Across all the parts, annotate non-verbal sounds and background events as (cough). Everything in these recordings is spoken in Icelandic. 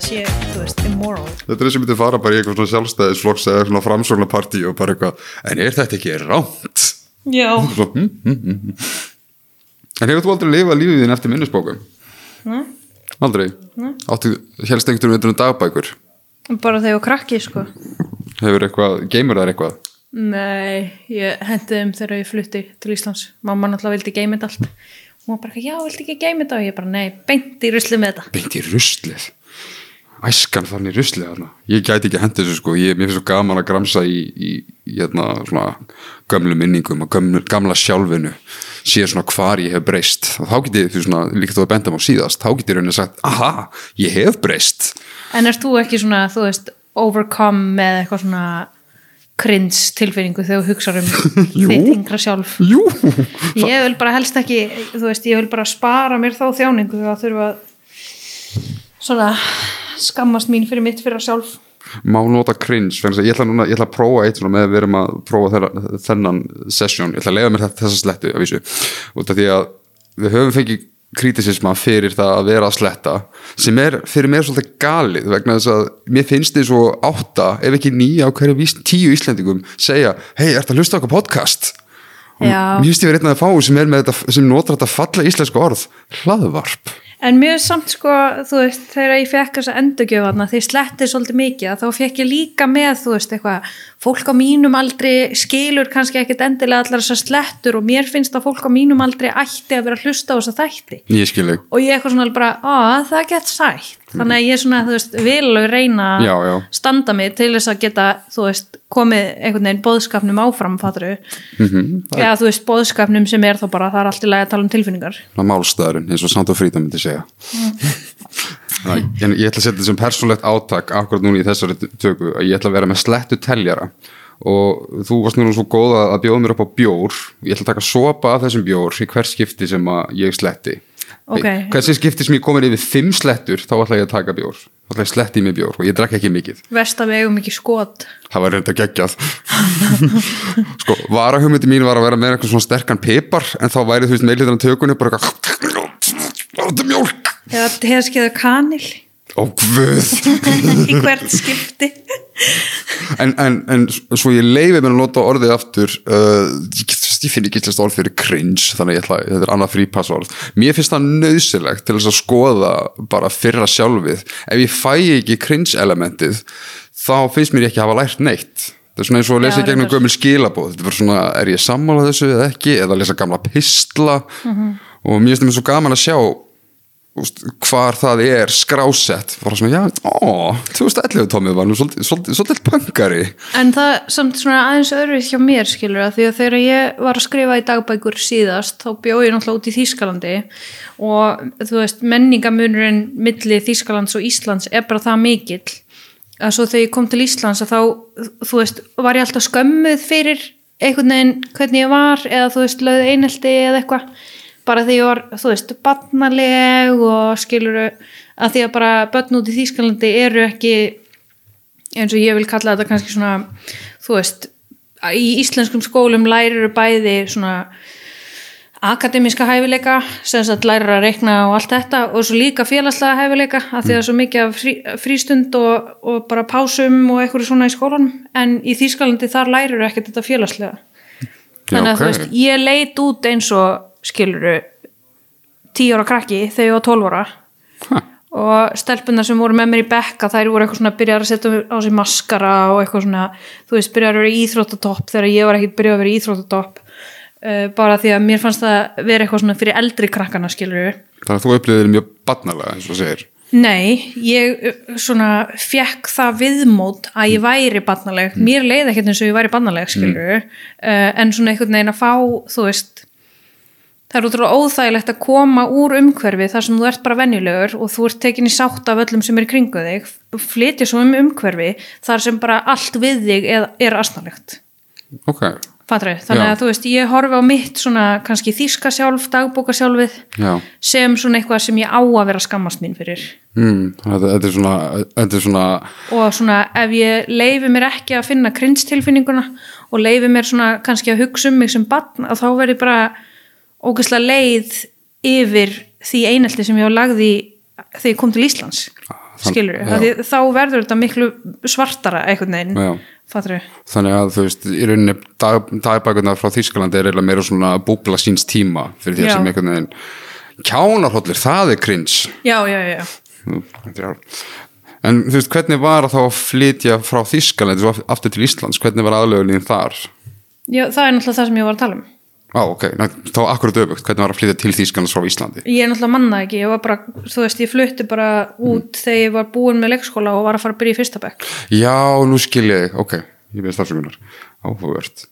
það sé, þú veist, immoral Þetta er þessi myndi fara bara í eitthvað svona sjálfstæðisflokks eða svona framsóknarpartí og bara eitthvað, en er þetta ekki rámt? Já, Svo, hm, hm, hm. En hefur þú aldrei lifað lífið þín eftir minnisbókum? Nei. Aldrei? Nei. Áttu, helst einhvern veginn um dagbækur? bara þegar ég var krakki, sko Hefur eitthvað, geymur þær eitthvað? Nei, ég hendi þeim þegar ég flutti til Íslands mamma náttúrulega vildi geymið allt hún var bara, já, vildi ekki geymið þetta og ég bara, nei, beint í rusli með þetta Beint í ruslið Æskan þannig ruslið þarna. Ég gæti ekki hendið þessu sko. Ég, Mér finnst svo gaman að gramsa í, í, í hérna, svona, gömlu minningum og gömlu, gamla sjálfinu sé svona hvar ég hef breyst. Og þá get ég, því svona, líka þú að benda á síðast þá get ég rauninni sagt, aha, ég hef breyst. En er þú ekki svona, þú veist, overcome með eitthvað svona krins tilfinningu þegar þú hugsaður um (laughs) þitt yngra sjálf? Jú. Ég vil bara helst ekki, þú veist, ég vil bara spara mér þá þjáningu að þurfa að svona skammast mín fyrir mitt fyrir sjálf. Má nota cringe ég ætla, núna, ég ætla að prófa eitt með að við erum að prófa þeirra, þennan sesjón ég ætla að leiða mér þessa slettu að vísu. Út af því að við höfum fengið kritisisma fyrir það að vera að sletta sem er fyrir mér svolítið galið vegna þess að mér finnst þið svo átta ef ekki nýja á hverju tíu Íslendingum segja, hei, ert að hlusta okkur podcast? Já. mér finnst ég verið einn að fá sem, sem notar þetta falla íslensku orð hlaðvarp En mjög samt sko, þú veist, þegar ég fekk þessa endurgjöfarna, því slettið svolítið mikið, þá fekk ég líka með, þú veist, eitthvað, fólk á mínum aldrei skilur kannski ekkit endilega allar þessar slettur og mér finnst að fólk á mínum aldrei ætti að vera að hlusta á þessa þætti. ég skil ekki Og ég eitthvað svona bara, á, það gett sætt. Þannig að ég svona, þú veist, vil reyna Já, já. standa mig til þess að geta, þú veist, komið einhvern veginn bóðskapnum áfram, fattur Mhm. Já, þú veist, bóðskapnum sem er þá bara, það er allt í lagi að tala um tilfinningar. málstæðurinn eins og Sandra Fríta myndi segja Næ, en ég ætla að setja þetta sem persónlegt átak akkurat núna í þessari tökku að ég ætla að vera með slettu teljara og þú varst núna svo góð að að bjóða mér upp á bjór ég ætla að taka sopa af þessum bjór í hver skipti sem að ég sletti Ok. hversi skipti sem ég komin yfir fimm slettur þá ætla ég að taka bjór þá ætla ég að sletti mig bjór og ég drakk ekki mikið Vest að við eigum ekki skot. það var reynda geggjað (laughs) sko, varahugmyndi mín var að vera með eitthvað svona sterkan pipar en þá væri þú veist meðlitan á tökunni bara eitthvað mjólk Eða teðskiða ó guð. (laughs) Í hvert skipti. en, en, en svo ég leifi mér að nota orðið aftur uh, ég, ég finn ekki eitthvað orð fyrir cringe þannig að ég ætla, þetta er annað frípassorð mér finnst það nöðsilegt til þess að skoða bara fyrra sjálfið. Ef ég fæ ekki cringe elementið þá finnst mér ekki hafa lært neitt. Það er svona eins og að lesa í gegnum gömul skilabóð þetta er bara svona, er ég sammála þessu eða ekki? Eða lesa gamla pistla? Og mér finnst það mér svo gaman að sjá hvar það er skrásett bara svona, já, ó, 2011 tómið var nú svolítið, svolítið, svolítið pöngari En það samt svona aðeins öðruvíð hjá mér skilur að því að þegar ég var að skrifa í dagbækur síðast þá bjóð ég náttúrulega út í Þýskalandi. Og þú veist menningamunurinn milli Þýskalands og Íslands er bara það mikill að svo þegar ég kom til Íslands að þá þú veist var ég alltaf skömmuð fyrir einhvern veginn hvernig ég var eða þú veist lögð einelti eða eitthvað bara því ég var, þú veist, barnaleg og skilur að því að bara börn út í Þýskalandi eru ekki eins og ég vil kalla þetta kannski svona þú veist, í íslenskum skólum lærir bæði svona akademiska hæfileika sem sagt lærir að reikna og allt þetta og svo líka félagslega hæfileika að því að svo mikið af frí, frístund og, og bara pásum og eitthvað svona í skólanum. En í Þýskalandi þar lærir ekkert þetta félagslega. Þannig að ok. þú veist, ég leit út eins og skiluru tíu ára krakki þegar ég var 12 ára. Ha. og stelpunar sem voru með mér í bekka þær voru eitthvað svona að byrja að setja á sig maskara og eitthvað svona, þú veist, byrja að vera í íþróttatopp þegar ég var ekkit byrjað að vera í íþróttatopp. Uh, bara því að mér fannst það vera eitthvað svona fyrir eldri krakkana skilur þannig að þú upplifir mjög barnalega eins og segir. Nei, ég uh, svona fekk það viðmót að ég væri barnaleg, mér leiði ekkert eins og ég væri barnaleg skilur uh, en svona einhvern veginn að fá, þú veist það er útrúlega óþægilegt að koma úr umhverfi þar sem þú ert bara venjulegur og þú ert tekin í sátt af öllum sem er í kringu þig. Flytja svo um umhverfi þar sem bara allt við þig er, asnalegt. Ok, Fatri, þannig Já. að þú veist, ég horfi á mitt svona kannski þýska sjálf, dagbóka sjálfið já. sem svona eitthvað sem ég á að vera skammast mín fyrir. Mm, þetta, þetta er svona, þetta er svona og svona ef ég leifi mér ekki að finna krinstilfinninguna og leifi mér svona kannski að hugsa um mig sem barn að þá verði bara ógeðslega leið yfir því einelti sem ég á lagði þegar ég kom til Íslands skilur já. þá verður þetta miklu svartara fattur við þannig að þú veist, í rauninni dag, dagbækunar frá Þýskalandi er eiginlega meira svona búbla síns tíma fyrir því sem einhvern veginn kjánarhóllir, það er cringe. Já, já, já, er- en þú veist, hvernig var að þá að flytja frá Þýskalandi svo aftur til Íslands, hvernig var aðlögunin þar? já, það er náttúrulega það sem ég var að tala um Á, ok, Ná, þá akkurat öfugt, hvernig var að flytja til Þýskalands frá Íslandi? ég er náttúrulega manna ekki, ég var bara þú veist, ég flutti bara út þegar ég var búin með leikskóla og var að fara að byrja í fyrsta bekk. Já, nú skil ég, ok, ég veist afsökunar, áhugavert.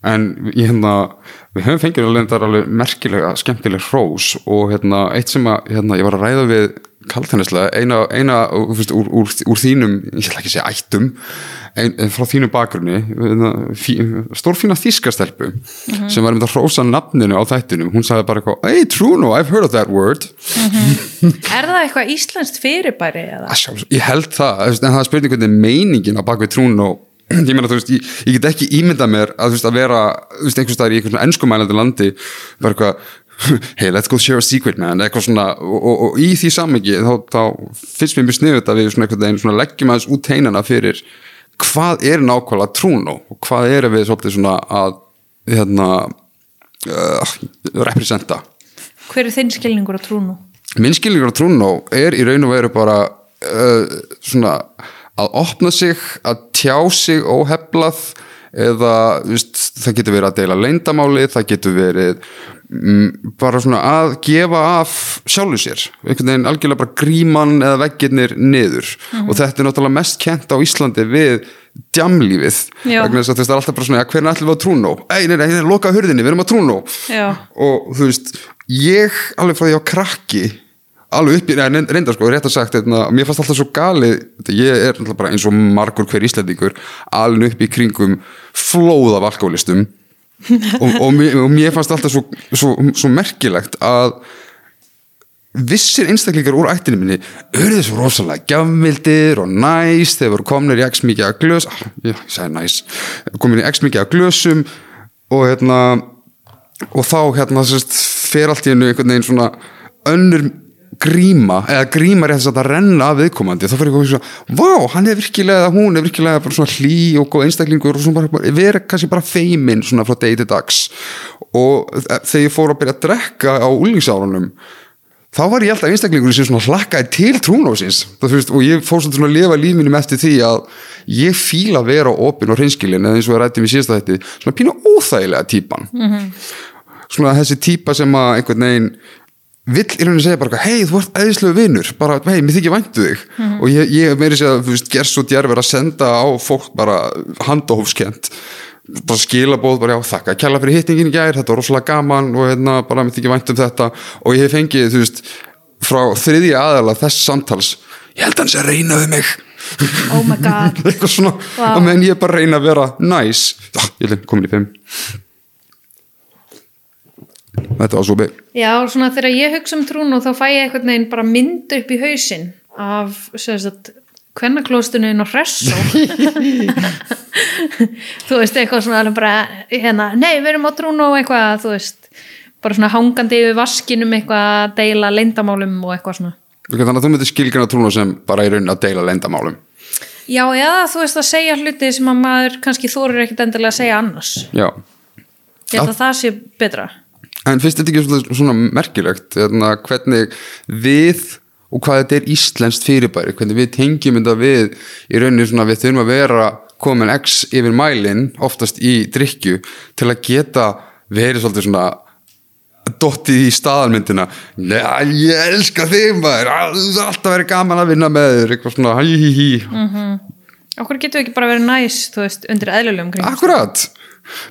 En hérna, við höfum fengið alveg alveg merkilega, skemmtileg hrós og hérna, eitt sem að, hérna, ég var að ræða við kaltennislega, eina, eina veist, úr, úr, úr þínum, ég ætla ekki að segja ættum, ein, frá þínum bakgrunni, hérna, fí, stórfína þýskastelpu sem var um að hrósa nafninu á þættinum, hún sagði bara eitthvað, hey Truno, I've heard of that word. er það eitthvað íslenskt fyrirbæri sjálfsögðu, ég held það, en það er spurning hvernig meiningin á bakvið trún og (clears throat) ég meina, þú veist, ég, ég get ekki ímyndað mér að, þú veist, að vera, þú veist, einhvers staðar í einhvers svona ennskumælandi landi, bara eitthvað (laughs) hey, let's go share a secret man eitthvað svona, og, og, og í því sammengi þá, þá finnst mér mjög sniðut að við svona einhvern veginn svona leggjum aðeins út teinana fyrir hvað er nákvæmlega trún og hvað erum við svolítið svona að hérna uh, representa hver er þinn skilningur á trúnu? minn skilningur á Trúnó er í raun og veru bara uh, svona að opna sig, að tjá sig óheflað eða viðst, það getur verið að deila leindamáli, það getur verið mm, bara svona að gefa af sjálfu sér, einhvern veginn algjörlega bara gríman eða veggirnir niður. Og þetta er náttúrulega mest kent á Íslandi við djamlífið. Vegna þess að það er alltaf bara svona, ja, hvernig ætlum við að Trúnó? Ei, nei, nei, nei, loka hurðinni, við erum að Trúnó Já. og þú veist ég alveg frá því að var krakki alveg upp í, neða reyndar sko, rétt að sagt eitna, mér fannst alltaf svo galið ég er bara eins og margur hver íslendingur alveg upp í kringum flóð af alkoholistum (laughs) og, og, mér, og mér fannst alltaf svo, svo, svo merkilegt að vissir einstaklingar úr ættinu minni auðvitað svo rosalega gjafmildir og næs, þeir voru komnir í x mikið að glös ah, ég sagði næs. Komin í x mikið að glösum og hérna og þá hérna sérst, fer allt í hennu einhvern veginn svona önnur gríma, eða gríma er þess að renna af viðkomandi, þá fyrir eitthvað svona vá, hann er virkilega, hún er virkilega bara svona hlý og góð einstaklingur og svona bara vera kannski bara feimin svona frá degi til dags. Og þegar ég fór að byrja að drekka á úlingsárunum þá var ég alltaf einstaklingur sem svona hlakkaði til trúnósins. Og ég fór svona að lifa lífinum eftir því að ég fíla að vera opinn og hreinskilin eða eins og ég rætti mér síðast þetta svona pínu óþægilega típan. Mm -hmm. svona þessi típa sem að einhvern veginn vill í rauninni segja bara hei þú ert æðislegu vinnur bara hei mér þykir væntu þig. Og ég, ég meiri segja að gerð svo djærfur að senda á fólk bara handahófskent bara skilabóð, bara já þakka kjalla fyrir hittingin í gær, þetta var rosalega gaman og hérna bara mér þykir vænt um þetta. Og ég hef fengið þú veist frá þriðja aðala þess samtals ég held að hans er að reyna við mig. Oh my (laughs) god. Vá. og meðan ég er bara að reyna að vera næs ah, ég er komin í fimm þetta var svo beig Já, svona þegar ég hugsa um trúnu þá fæ ég einhvern veginn bara mynd upp í hausinn af, sem sagt kvennaklóstunni inn á hressó (laughs) þú veist, eitthvað svona alveg bara, hérna, nei, við erum á trúnu og eitthvað, þú veist bara svona hangandi yfir vaskinum eitthvað að deila leyndamálum og eitthvað svona. Þannig að þú myndir skilgjana trúna sem bara í raunin að deila lendamálum Já, eða þú veist að segja hluti sem að maður kannski þorir ekkit endilega að segja annars. Já. Ég held að það sé betra En finnst þetta ekki svona, merkilegt hérna, hvernig við og hvað þetta er íslenskt fyrirbæri hvernig við tengjum þetta við í rauninni svona við þurfum að vera komin x yfir mælin oftast í drikju til að geta verið svolítið svona dottið í staðalmyndina. Ég elska þig maður. Alltaf verið gaman að vinna með þér eitthvað svona hí hí hí Okkur getur við ekki bara verið næs, þú veist, undir eðlulegum Akkurat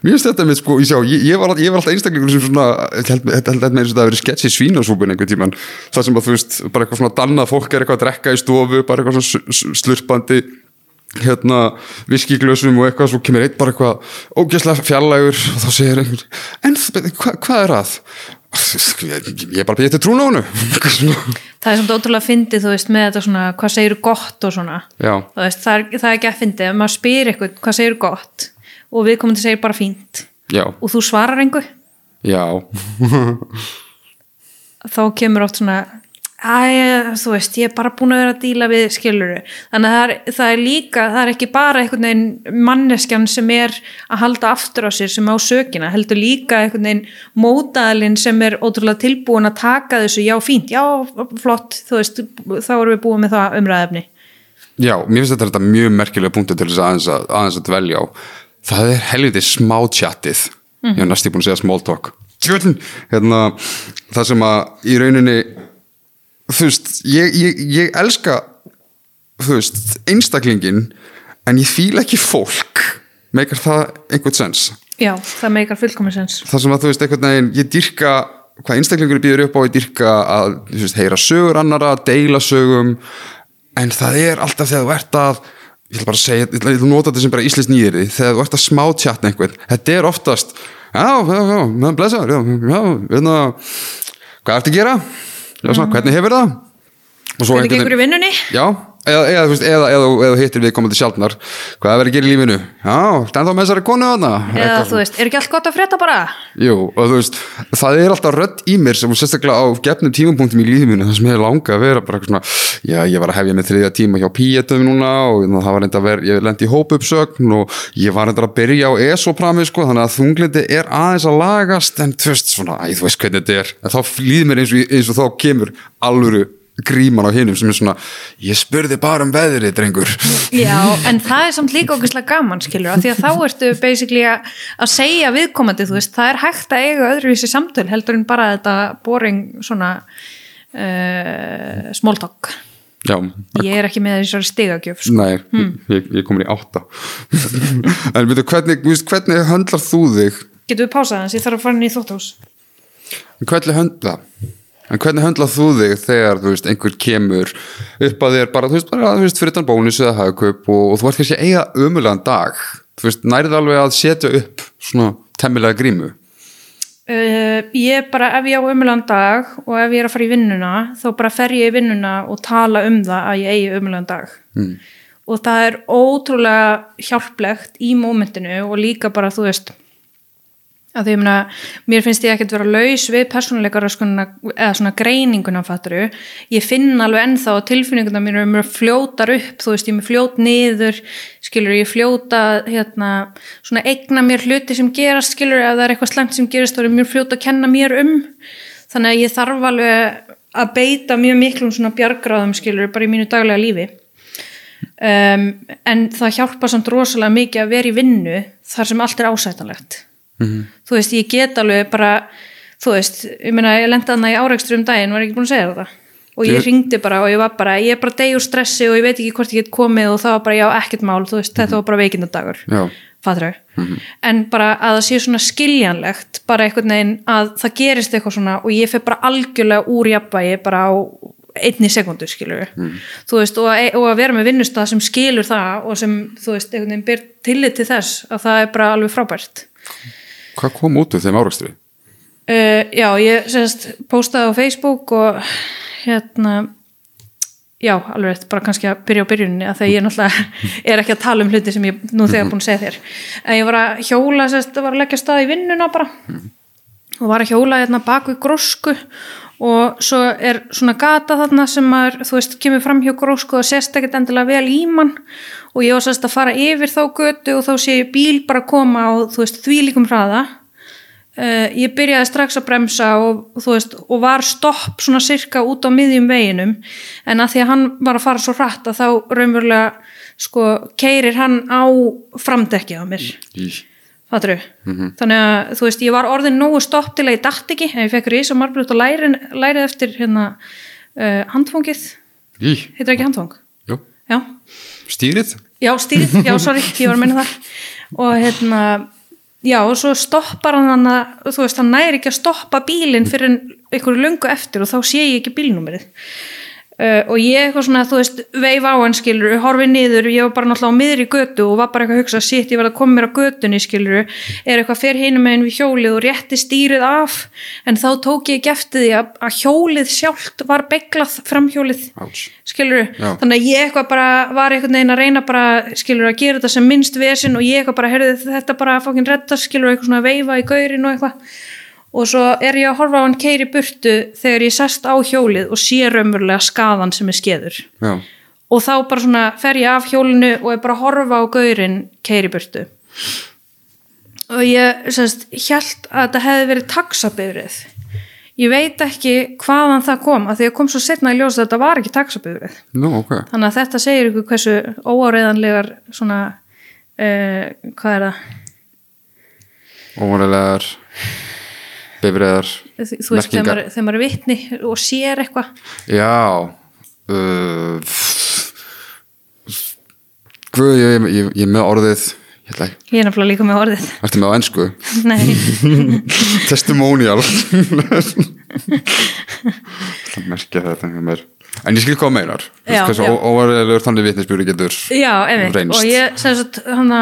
Mér finnst þetta með sko, ég, sjá, ég, ég, var, alltaf einstaklingur sem svona, ég held þetta held með þess að það hafi verið sketch í svínasúpun einhvern tíman, það sem að þú veist bara eitthvað svona dannað fólk er eitthvað að drekka í stofu bara eitthvað svona slurpandi hérna viskiglösum og eitthvað, svo kemur eitt bara eitthvað ógæslega fjarlægur og þá segir einhvern en hva, hvað er að? Ég, er bara til trún á honu Það er samt ótrúlega fyndið, þú veist, með þetta svona hvað segir gott og svona veist, það, er, það er ekki að fyndið, ef maður spyr eitthvað hvað segir gott og við komum til að segja bara fínt. Já, og þú svarar einhver já. (laughs) Þá kemur oft svona Æ, þú veist, ég er bara búin að vera að díla við skiluru, þannig að það er, það er líka það er ekki bara einhvern veginn manneskjan sem er að halda aftur á sér sem á sökina, heldur líka einhvern veginn mótaðalinn sem er ótrúlega tilbúin að taka þessu, já fínt já flott, þú veist þá erum við búin með það umræðefni Já, mér finnst þetta mjög merkilega punktu til þess að aðeins að, að dvelja á það er helviti smá tjattið. Mm. ég hef næstu búin að segja small talk. Hérna, það sem að í rauninni þú veist, ég, ég, ég elska þú veist, einstaklingin en ég fíla ekki fólk. Meikar það einhvern sens? Já, það meikar fullkomið sens. Það sem að þú veist, einhvern veginn, ég dyrka hvað einstaklingur býður upp á, ég dyrka að veist, heyra sögur annara, deila sögum en það er alltaf þegar þú ert að ég ætla bara að segja, ég ætla að nota þetta sem bara íslenskt nýri þegar þú ert að smá tjatna einhvern þetta er oftast, já, já, já meðan blessaður, veitna hvað ert að gera? Já, svona, hvernig hefur það? Hvernig gengur í vinnunni? Já, eða, eða, eða, eða, eða, eða hittir við komandi sjálfnar hvað er verið að gera í lífinu? Já, stend þá með þessari konu þarna Eða þú veist, er ekki allt gott að frétta bara? Jú, og þú veist, það er alltaf rödd í mér sem sérstaklega á gefnum tímapunktum í lífinu það sem ég langa að vera bara svona já, ég var að hefja með þriðja tíma hjá Píetum núna og það var reynda að vera, ég lendi í hópupsögn og ég var reynda að byrja á ESO-prami sko, þannig að þunglindi er aðeins að lagast en þú veist svona, æ, þú veist gríman á hinnum sem er svona ég spurði bara um veðrið, drengur Já, en það er samt líka okkurslega gaman skilur, af því að þá ertu basically að segja viðkomandi, þú veist, það er hægt að eiga öðruvísi samtöl heldur en bara þetta boring svona uh, small talk Já, ég er ekki með þessari stigagjöf sko. Nei, hmm. ég, ég komin í átta (laughs) En veitu, hvernig, hvernig höndlar þú þig? Getur við pásað hans, ég þarf að fara inn í þóttús Hvernig höndla? En hvernig höndlað þú þig þegar, þú veist, einhver kemur upp að þér bara, þú veist, bara, þú veist, fyrir þann bónus eða hagkaup og, og þú ert kannski eiga ömulegan dag, þú veist, nærið alveg að setja upp svona temmilega grímu? Uh, ég bara, ef ég á ömulegan dag og ef ég er að fara í vinnuna, þá bara fer ég í vinnuna og tala um það að ég eigi ömulegan dag. Mm. Og það er ótrúlega hjálplegt í mómentinu og líka bara, þú veist, að því að mér finnst ég ekkert vera laus við persónuleikar eða svona greininguna fatturu, ég finn alveg ennþá tilfinninguna mér er mjög fljótar upp, þú veist ég mjög fljót niður skilur ég fljóta hérna, svona eigna mér hluti sem gerast skilur, ef það er eitthvað slengt sem gerast þá er mjög fljóta að kenna mér um. Þannig að ég þarf alveg að beita mjög miklum svona bjargráðum skilur bara í mínu daglega lífi. Um, en það hjálpa samt rosalega mikið að vera í vinnu þar sem allt er ásætanlegt Mm -hmm. þú veist, ég get alveg bara þú veist, ég meina, ég lendi aðna í áreikstru um daginn, var ekki búin að segja þetta og ég ringdi bara og ég var bara, ég er bara deg úr stressi og ég veit ekki hvort ég get komið og það var bara, já, ekkert mál, þú veist, mm -hmm. þetta var bara veikindadagur fattur mm -hmm. en bara að það sé svona skiljanlegt bara einhvern veginn að það gerist eitthvað svona og ég fyrir bara algjörlega úr jafnvægi bara á einni sekundu skilur mm. þú veist og, og að vera með vinnustaf sem skilur það og sem þú veist einhvern veginn ber tillit til þess að það er bara alveg frábært Hvað kom út úr þeim áraugstri? Uh, já, ég semst postaði á Facebook og hérna já, alveg eftir bara kannski að byrja á byrjuninni að þegar ég náttúrulega (laughs) er ekki að tala um hluti sem ég nú þegar búin að segja þér. En ég var að hjóla, semst, var að leggja stað í vinnuna bara. Og var að hjóla hérna bak við grósku og svo er svona gata þarna sem maður, þú veist, kemur fram hjá grósku og sést ekkert endilega vel í mann. Og ég var sérst að fara yfir þá götu og þá sé ég bíl bara koma og þú veist því líkum hraða. Uh, ég byrjaði strax að bremsa og þú veist og var stopp svona cirka út á miðjum veginum. En að því að hann var að fara svo hratt að þá raunverulega sko keirir hann á framdekki á mér. Þau mm -hmm. þannig að þú veist ég var orðin nógu stopp til að ég dætt ekki en ég fekk rís og margbrut og lærið, lærið eftir hérna uh, handfóngið heitir ekki handfóng? Já. Stýrið? Já, stýrið, já, (laughs) sorry, ég var að minna það. Og hérna, já, og svo stoppar hann að, þú veist, hann næri ekki að stoppa bílinn fyrir einhverju lungu eftir og þá sé ég ekki bílnúmerið Uh, og ég eitthvað svona, þú veist, veif á hann skilur, horfið niður, ég var bara náttúrulega á miðri götu og var bara eitthvað að hugsa, sitt, ég var að koma mér á götunni skilur, er eitthvað fyrir hinum meginn við hjólið og rétti stýrið af en þá tók ég ekki eftir því að, að hjólið sjálft var beglað framhjólið, skilur Já. þannig að ég eitthvað bara var eitthvað neina að reyna bara, skilur, að gera þetta sem minnst vesin og ég eitthvað bara, herði þetta bara fokkin redda, skilur, eitthvað svona í og svo er ég að horfa á hann keiri burtu þegar ég sest á hjólið og sé raunverulega skaðan sem er skeður. Já, og þá bara svona fer ég af hjólinu og er bara að horfa á gaurinn keiri burtu. Og ég semst hjælt að þetta hefði verið taxabifrið ég veit ekki hvaðan það kom að því að kom svo setna í ljós að þetta var ekki taxabifrið nú, ok. Þannig að þetta segir ykkur hversu óáreiðanlegar svona uh, hvað er það? Óvanlegar bifriðar þú veist þegar maður, er vitni og sér eitthvað. Já uh, Guð, ég, ég, ég, er með orðið ég ég er nefnilega líka með orðið. Ertu með á ennsku (laughs) nei, (laughs) testimonial. (laughs) Það merkja þetta mér. En ég skil hvað meinar. Já, já. óvarlegur þannig vitnisbjúri getur já, Reynst. og ég sem sagt hann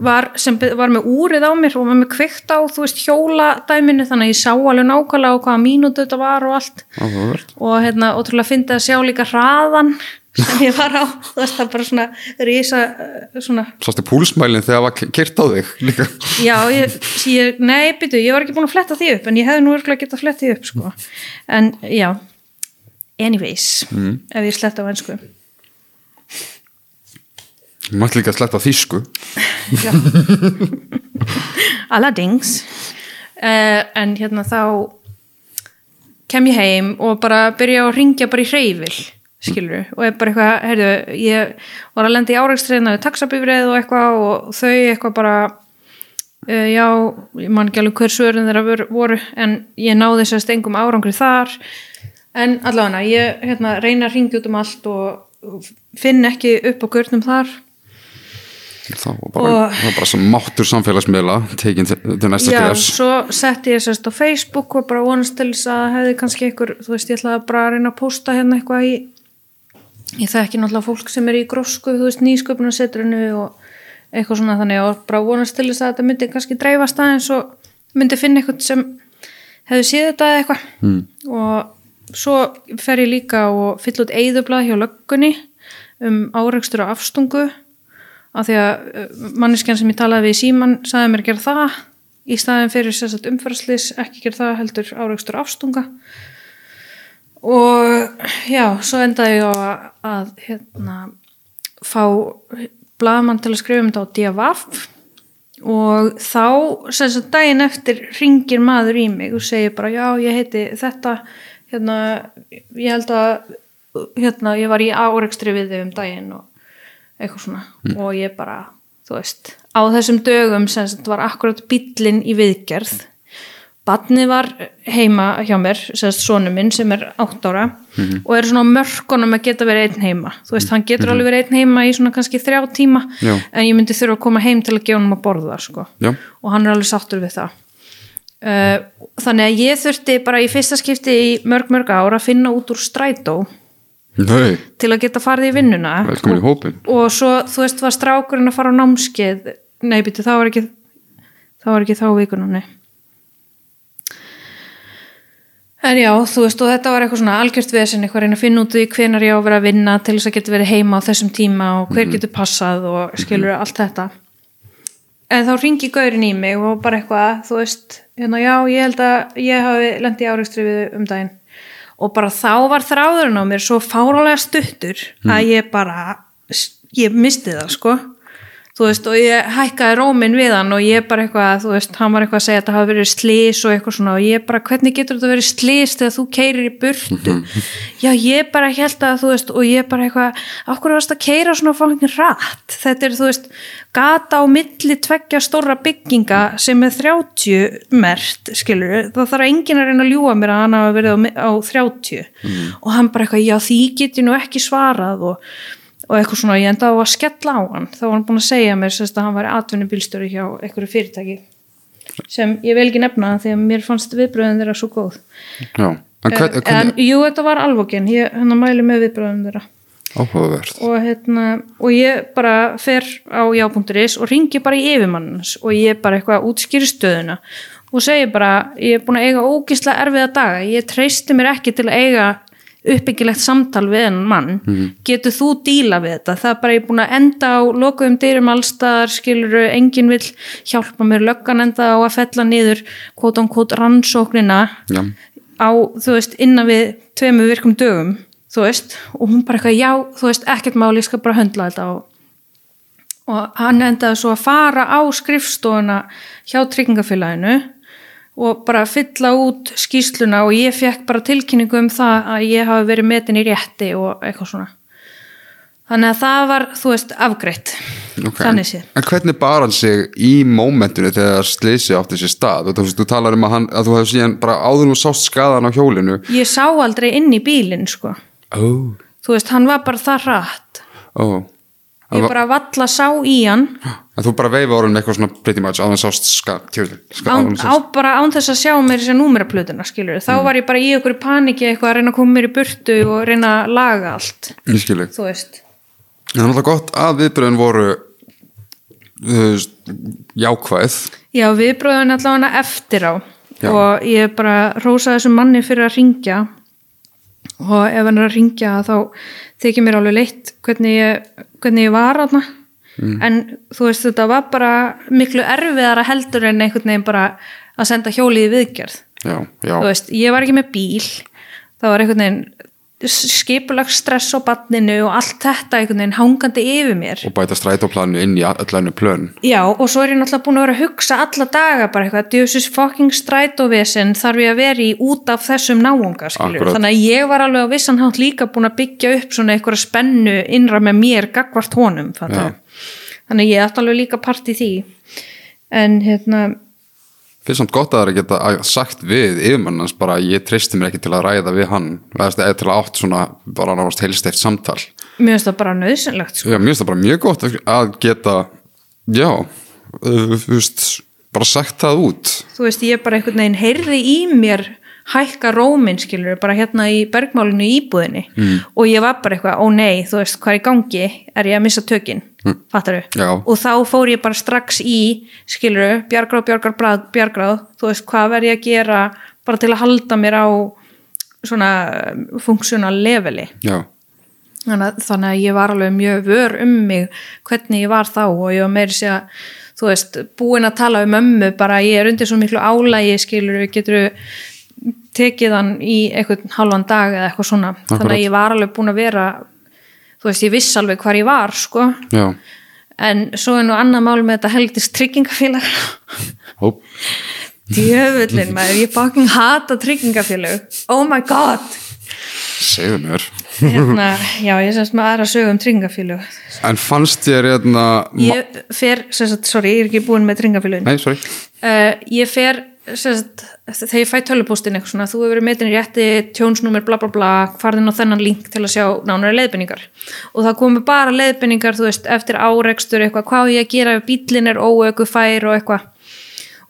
var, sem var með úrið á mér og var með kveikt á, þú veist, hjóladæminu þannig að ég sá alveg nákvæmlega á hvaða mínútu þetta var og allt. Áhugavert. Og hérna, ótrúlega fyndi að sjá líka hraðan sem ég var á. Þú (laughs) veist, það bara svona rísa eh, svona sástu púlsmælinn þegar það var kyrt á þig líka? Já, ég, ég, nei, byrju, ég var ekki búin að fletta því upp en ég hefði nú örgulega getað flett því upp sko. en já. Anyways, ef ég sletta á ennsku mátt líka sletta Já. Alladings uh, en hérna þá kem ég heim og bara byrja að ringja bara í hreyfil skilur og er bara eitthvað, heyrðu, ég var að lenda í árækstriðna við taxabifrið og eitthvað og þau eitthvað bara uh, já, ég man ekki alveg hver svörin þeirra voru- en ég náði sérst engum árangri þar. En allavega, ég hérna, reyna að ringja út um allt og finn ekki upp á görnum þar þá var bara, Og- það var bara sem máttur samfélagsmiðla tekin til, næsta Já, skrifs svo setti ég sérst á Facebook og bara vonast til þess að hefði kannski einhver, þú veist, ég ætlaði bara að reyna að posta hérna eitthvað í ég þekki náttúrulega fólk sem er í grósku, þú veist, nýsköpunarsetrinu og eitthvað svona þannig og bara vonast til þess að þetta myndi kannski dreifast aðeins og myndi finna eitthvað sem hefði séð þetta eða eitthvað. Mm. og svo fer ég líka og fyll út eyðublað hjá löggunni um áreikstur og afstungu af því að manneskjan sem ég talaði við í síman sagði mér að gera það í staðin fyrir sérstætt umferðslis ekki gera það heldur áreikstur afstunga. Og já, svo endaði ég á að, að hérna, fá blaðmann til að skrifa um þetta á DFF og þá sagt daginn eftir ringir maður í mig og segir bara já ég heiti þetta hérna ég held að hérna ég var í árekstri við þau um daginn og eitthvað svona og ég bara þú veist á þessum dögum sem sagt var akkurat bíllinn í viðgerð Badni var heima hjá mér, sérst sonu minn sem er 8 ára og er svona á mörkunum að geta verið einn heima. Þú veist, hann getur alveg verið einn heima í svona kannski þrjá tíma Já. en ég myndi þurfa að koma heim til að gefa hann að borða, sko. Og hann er alveg sáttur við það. Uh, þannig að ég þurfti bara í fyrsta skipti í mörg mörg ár að finna út úr strætó Nei, til að geta farið í vinnuna. Velkomin í hópin og svo, þú veist, var strákurinn að fara á námskeið. Nei, býttu, það var ekki það var ekki þá vikunum, nei. En já, þú veist, og þetta var eitthvað svona algjört vesen, eitthvað að reyna að finna út í hvenar ég á að vera að vinna til þess að geta verið heima á þessum tíma og hver getur passað og skilur allt þetta. En þá ringi gaurin í mig og bara eitthvað, þú veist, hérna, já, ég held að ég hafi lendi áreikstri við um daginn. Og bara þá var þráðurinn á mér svo fáralega stuttur að ég bara, ég misti það, sko þú veist, og ég hækkaði rómin við hann og ég bara eitthvað, þú veist, hann var eitthvað að segja að þetta hafi verið slís og eitthvað svona og ég bara, hvernig getur þetta verið slís þegar þú keirir í burtu? Já, ég bara held að, þú veist, og ég bara eitthvað okkur varst að keira svona fangin rætt þetta er, þú veist, gata á milli tveggja stóra bygginga sem er 30 mert skilur, það þarf enginn að reyna að ljúa mér að hann hafa verið á, á 30 og hann bara eitthvað, já, því get og eitthvað svona, ég endaði að skella á hann. Þá var hann búin að segja mér sérst að hann var atvinnubílstjóri hjá einhverju fyrirtæki sem ég vil ekki nefna því að mér fannst viðbröðin þeirra svo góð. Já, en hvern, en, hvern, jú, þetta var alvokin ég hérna mæli með viðbröðin þeirra. Áhugavert. Og, hérna, og ég bara fer á já.is og ringi bara í yfirmannans og ég bara eitthvað útskýri stöðuna og segi bara, ég er búin að eiga ógislega erfiða daga, ég treysti mér ekki til að eiga uppbyggilegt samtal við en mann. Getur þú díla við þetta? Það er bara ég búin að enda á lokuðum dyrum allstaðar skilur enginn vill hjálpa mér löggan enda á að fella niður kvót án kvót rannsóknina Já. á, þú veist, innan við tveimu virkum dögum, þú veist. Og hún bara eitthvað, já, þú veist, ekkert máli ég skal bara höndla þetta og, og hann endaði svo að fara á skrifstofuna hjá tryggingafélaginu og bara fylla út skýsluna og ég fekk bara tilkynningu um það að ég hafi verið metin í rétti og eitthvað svona þannig að það var, þú veist, afgreitt Ok. þannig séð En hvernig bar hann sig í mómentinu þegar sleysi átti sér stað? Þú, þú talar um að, hann, að þú hefur síðan bara áður nú sást skadan á hjólinu. ég sá aldrei inn í bílinn sko Ó. þú veist, hann var bara það rætt Ó. ég bara valla sá í hann En þú bara veifa orðin eitthvað svona pretty much en sást ska, tjóðin. án, á, bara án þess að sjá mér þess að númeraplötuna skilur þá var ég bara í okkur paniki eitthvað að reyna að koma mér í burtu og reyna að laga allt Ég skilji. þú veist En það er náttúrulega gott að viðbröðin voru uh, jákvæð. já viðbröðun allavega eftir á Já. og ég bara rósa þessum manni fyrir að ringja og ef hann er að ringja þá þykir mér alveg leitt hvernig ég, hvernig ég var aðna en þú veist þetta var bara miklu erfiðara heldur en einhvern veginn bara að senda hjólið í viðgerð. Já, já. þú veist, ég var ekki með bíl það var einhvern veginn skipulags stress á banninu og allt þetta einhvern veginn hangandi yfir mér. Og bæta strætóplanu inn í önnu plön. já og svo er ég náttúrulega búin að vera að hugsa alla daga bara eitthvað, djöfsis fucking strætóvesen þarf ég að vera í út af þessum náunga þannig að ég var alveg á vissan hátt líka búin að byggja upp svona einhverja spennu innra með mér gagvart honum þannig að ég ætti alveg líka part í því. En hérna Fyrst samt gott að það er að geta sagt við yfirmannans bara ég treysti mér ekki til að ræða við hann eða til að átt svona bara náttúrulega heilsteift samtal. mér finnst það bara nöðsynlegt sko. Já, mér finnst það bara mjög gott að geta, já, þú veist, bara sagt það út. þú veist, ég bara einhvern veginn heyrði í mér hækka róminn, skilur, bara hérna í bergmálinu íbúðinni. Mm. og ég var bara eitthvað, ó nei, þú veist, hvað er í gangi? Er ég að missa tökin, mm. fattaru Já. og þá fór ég bara strax í skilur, bjargráð, bjargráð, bjargráð. Þú veist, hvað verð ég að gera bara til að halda mér á svona funksjónal leveli? Já, þannig að, ég var alveg mjög vör um mig hvernig ég var þá og ég var meiri sér að þú veist, búin að tala um ömmu bara ég er undir svo miklu álægi skilur, getur tekið hann í einhvern halvan dag eða eitthvað svona. Þannig Akkurat. að ég var alveg búin að vera þú veist, ég viss alveg hvar ég var sko, já, en svo er nú annað mál með þetta helgist tryggingafélag. Hóp. djöfullin maður, ég fucking hata tryggingafélag oh my god. Segðu mér. hérna, já, ég semst með aðra sögum tryggingafélag En fannst þér hérna, ég fer, sem sagt, sorry, ég er ekki búin með sorry, uh, ég fer sagt, þegar ég fæ tölupóstin eitthvað svona, þú hefur verið metin í rétti tjónsnúmer bla bla bla, farðin á þennan link til að sjá nánari leiðbenningar og það komu bara leiðbenningar, þú veist, eftir árekstur eitthvað, hvað ég að gera ef bílinn er óöku fær og eitthvað.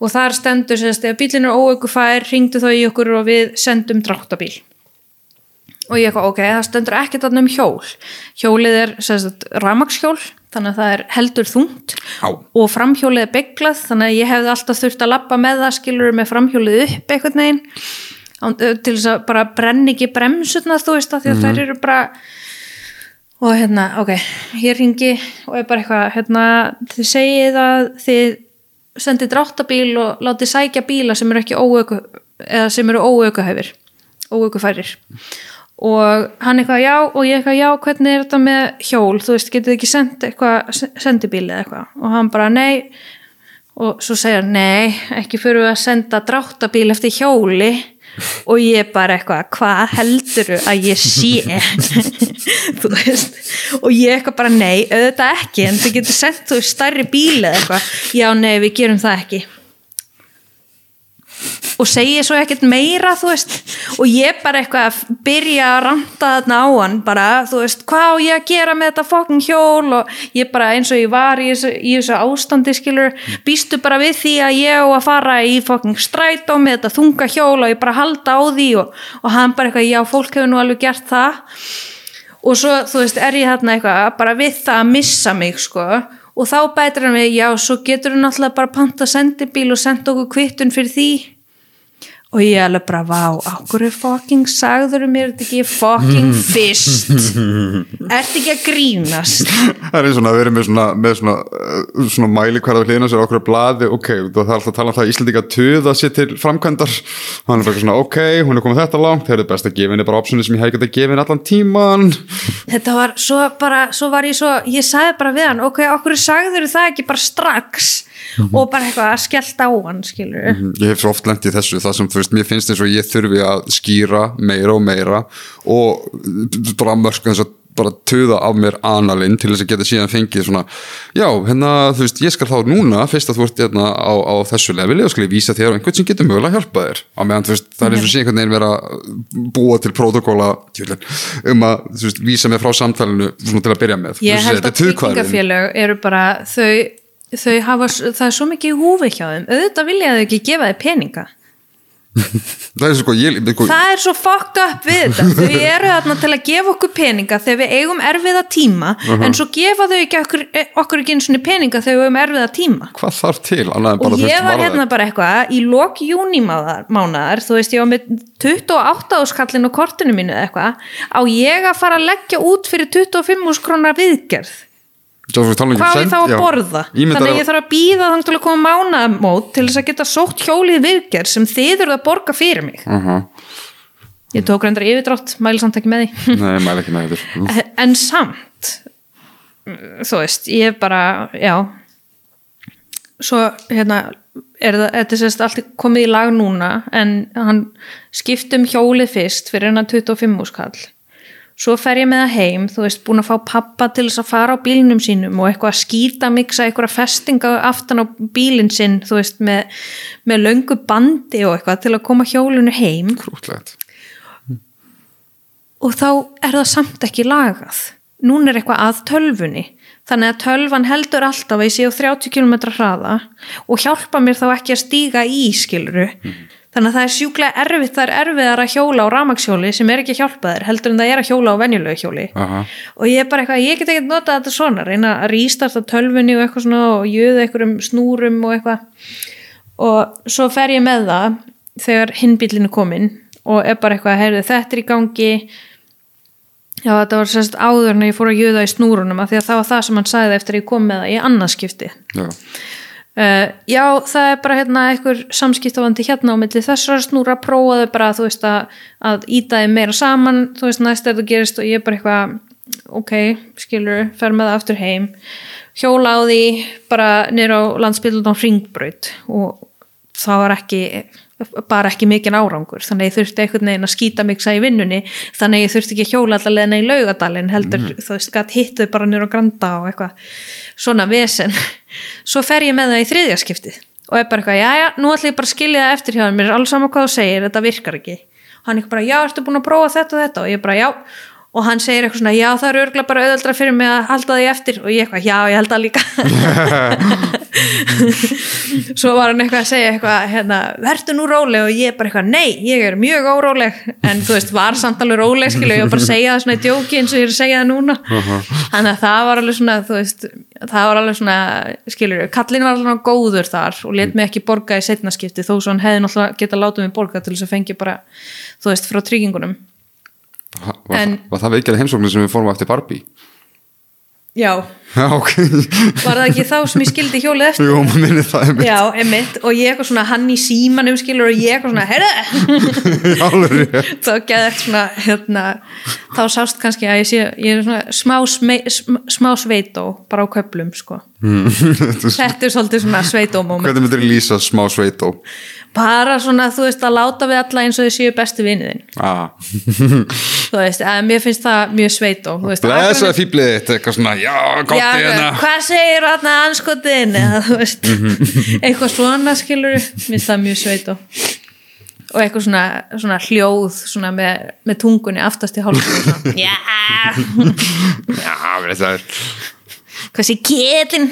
Og þar stendur, sagt, ef bílinn er óöku fær ringdu þá í okkur og við sendum dráttabíl. Og ég eitthvað, ok, það stendur ekkert þarna um hjól. Hjólið er, sagt, ramakshjól þannig að það er heldur þungt á, og framhjólið er bygglað þannig að ég hefði alltaf þurft að lappa með það skilur með framhjólið upp einhvern veginn. Án- til þess að bara brenni ekki bremsutna þú veist að því að þær eru bara og hérna, ok ég ringi og er bara eitthvað hérna, þið segið að þið sendið dráttabíl og látið sækja bíla sem eru ekki óöku eða sem eru óökuhæfir óökufærir. og hann eitthvað já og ég eitthvað já hvernig er þetta með hjól? Þú veist getið ekki sendt eitthvað sendibíl eða eitthvað? Og hann bara nei. Og svo segja nei ekki fyrir við að senda dráttabíl eftir hjóli. (laughs) Og ég bara eitthvað hvað heldur að ég sé? (laughs) Þú veist. Og ég eitthvað bara nei auðvitað ekki en þið getur sendt þú veist stærri bíl eða eitthvað. Já nei við gerum það ekki og segi svo ekkert meira þú veist. Og ég bara eitthvað að byrja að ranta þarna á hann bara þú veist hvað á ég að gera með þetta fokkin hjól? Og ég bara eins og ég var í þessu, í þessu ástandi skilur býstu bara við því að ég á að fara í fokkin strætó með þetta þunga hjól og ég bara halda á því og, og hann bara eitthvað já fólk hefur nú alveg gert það. Og svo þú veist er ég hérna eitthvað bara við það að missa mig sko. Og þá bætir hann mig já svo getur hann náttúrulega bara panta sendibíl og senda okkur kvittun fyrir því og ég alveg bara, vá, okkur er fucking sagður mér þetta ekki? Fucking (laughs) fyrst. Ertu ekki að grínast? Það er eins og að vera með svona, með svona, uh, svona mæli hverða hlýðina sér okkur blaði, ok, það er alltaf að tala um það að Íslandi ekki að tuða sér til framkvæmdar. Hann er bara svona, ok, hún er komið þetta langt. Þeir eru best að gefa henni bara optioni sem ég hef ekki að gefa henni allan tíman þetta var svo bara, svo var ég svo ég sagði bara við hann, ok, okkur sagður það ekki bara strax og bara eitthvað að skellt á hann, skilur ég hef svo oft lent í þessu, það sem þú veist mér finnst eins og ég þurfi að skýra meira og meira og bara mörg eins og bara töða af mér analinn til þess að geta síðan fengið svona, já, hérna, þú veist, ég skal þá núna, fyrst að þú ert hérna á, á þessu leveli og skal ég vísa þér og einhvern sem getur mögulega að hjálpa þér, á meðan, þú veist, það er eins og sé einhvern veginn vera búa til protokóla um að, þú veist, vísa mér frá samtalenu svona til að byrja með. Ég veist, held að tryggingafélög eru bara þau, þau hafa, það er svo mikið húfi hjá þeim, auðvitað vilja þau ekki gefa þau peninga. (laughs) Það er sko, ég, sko, það er svo fucked up við þetta. Þau eru þarna til að gefa okkur peninga þegar við eigum erfiða tíma en svo gefa þau ekki okkur, okkur ekki eins og peninga þegar við eigum erfiða tíma. Hvað þarf til, og ég var hérna bara eitthvað í lok júnimánaðar þú veist ég var með 28 áskallin og kortinu mínu eitthvað á ég að fara að leggja út fyrir 25 úrs krónar viðgerð hvað send- þá að já. borða? Ímyndaðu- þannig að ég þarf að býða þannig til að koma mánamót til þess að geta sótt hjólið viðgerð sem þið eru að borga fyrir mig. Mhm. ég tók reyndar yfirdrátt mæli samt ekki með því. (laughs) Nei, ekki með þetta en samt þú veist, ég bara já. Svo hérna er það, þetta er sérst allt komið í lag núna en hann skipt um hjólið fyrst fyrir hennar 25 úrskall svo fer ég með það heim, þú veist, búin að fá pappa til þess að fara á bílnum sínum og eitthvað að skýta miksa eitthvað festinga aftan á bílinn sinn, þú veist, með, með löngu bandi og eitthvað til að koma hjólinu heim. Krútlegt. Og þá er það samt ekki lagað. Núna er eitthvað að tölfunni þannig að tölvan heldur alltaf að ég sé á 30 km hraða og hjálpa mér þá ekki að stíga í skiluru þannig að það er sjúklega erfitt það er erfiðar að hjóla á ramagshjóli sem er ekki að hjálpa þér heldur en það er að hjóla á venjulegu hjóli. Aha. og ég er bara eitthvað, ég get ekki notað þetta svona reyna að rístarta tölfunni og eitthvað svona og jöða einhverjum snúrum og eitthvað. Og svo fer ég með það þegar hinbílinn er komin og er bara eitthvað, heyrðu þetta er í gangi. Já þetta var sérst áður en ég fór að jöða í snúrunum af því að það var það sem hann sagði eftir að ég kom með það í annarskipti Uh, já, það er bara hérna einhver samskiptavandi hérna á milli þessar snúra prófaðu bara þú veist að, að íta þeim meira saman þú veist næst er þetta gerist og ég er bara eitthvað ok, skilur, fer með það aftur heim. Hjóla á því bara niður á landsbyldun á ringbraut og það var ekki bara ekki mikinn árangur. Þannig ég þurfti einhvern veginn að skýta mig í vinnunni. Þannig ég þurfti ekki að hjóla allar leðina í laugadalinn heldur þú veist, gætt hittu bara niður á granda og eitthvað svona vesen. Svo fer ég með það í þriðja skiptið og er bara eitthvað, já já, nú ætlum ég bara að skilja það eftir hjá mér er alls saman hvað þú segir, þetta virkar ekki. Og hann eitthvað bara, já, ertu búin að prófa þetta og þetta? Og ég bara, já, og hann segir eitthvað svona já, það er örgulega bara auðvöldra fyrir mig að halda því eftir. Og ég eitthvað, já, ég held það líka. (laughs) Svo var hann eitthvað að segja eitthvað, hérna, verður nú róleg. Og ég bara eitthvað, nei, ég er mjög óróleg. En þú veist, var samt alveg róleg skilu, ég var bara að segja það svona í djóki eins og ég er að segja það núna. Þannig að það var alveg svona, veist það var alveg svona, skilur kallin var alveg góður þar og let mig ekki borga í setnaskipti, þó svo hann hefði náttúrulega var, En- var það veikjara heimsóknir sem við fórum eftir Barbie? já, (laughs) Já, ok. Var það ekki þá sem ég skildi hjólið eftir? Jú, maður minni það einmitt. Já, einmitt, og ég eitthvað svona hann í símanum skilur og ég eitthvað svona heyrðu, (laughs) Alveg rétt. þá geði eftir svona hérna, þá sást kannski að ég sé ég er svona smá, sme, sm, smá sveitó bara á köplum sko. (laughs) Þetta er svolítið svona sveitó moment. Hvernig myndir lýsa smá sveitó? Bara svona þú veist að láta við alla eins og þið séu bestu vinniðin Ah. (laughs) þú veist, að mér finnst það mjög þú veist, Blessaði ákveðin- fýblið þitt, eitthvað svona, já, gott Já, í hérna hvað segir þarna anskotin (laughs) eða þú veist eitthvað svona skilur minnst það mjög sveit og og eitthvað svona, svona hljóð svona með, með tungunni aftast í hálfum (laughs) já, Já, veit það hvað sé ketin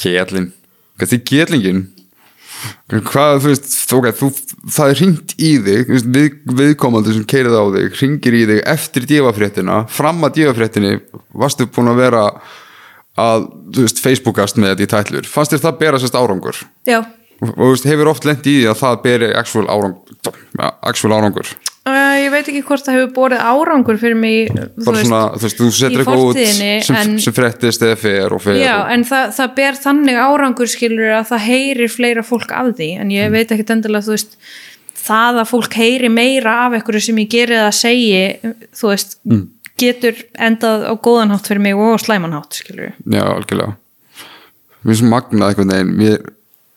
Kjellin Hvað því kjellingin? Hvað, þú veist, ok, þú, það er hringt í þig, við, viðkomandi sem keirið á þig, hringir í þig eftir djöfafréttina, fram að djöfafréttinni varstu búin að vera að, þú veist, Facebookast með þetta í tætlur, fannst þér það bera sérst árangur? já, og þú veist, hefur oft lent í því að það beri actual árangur, actual árangur. Uh, ég veit ekki hvort það hefur borið árangur fyrir mig bara veist, svona, þú veist, þú setur eitthvað út sem, en- sem fréttist eða fer og fer Já, og, en það, það ber þannig árangur skilur að það heyrir fleira fólk af því en Mm. ég veit ekkit endilega þú veist það að fólk heyri meira af einhverju sem ég geri eða segi þú veist, Mm. getur endað á góðanhátt fyrir mig og slæmanhátt skilur já, algjörlega mér finnst magnað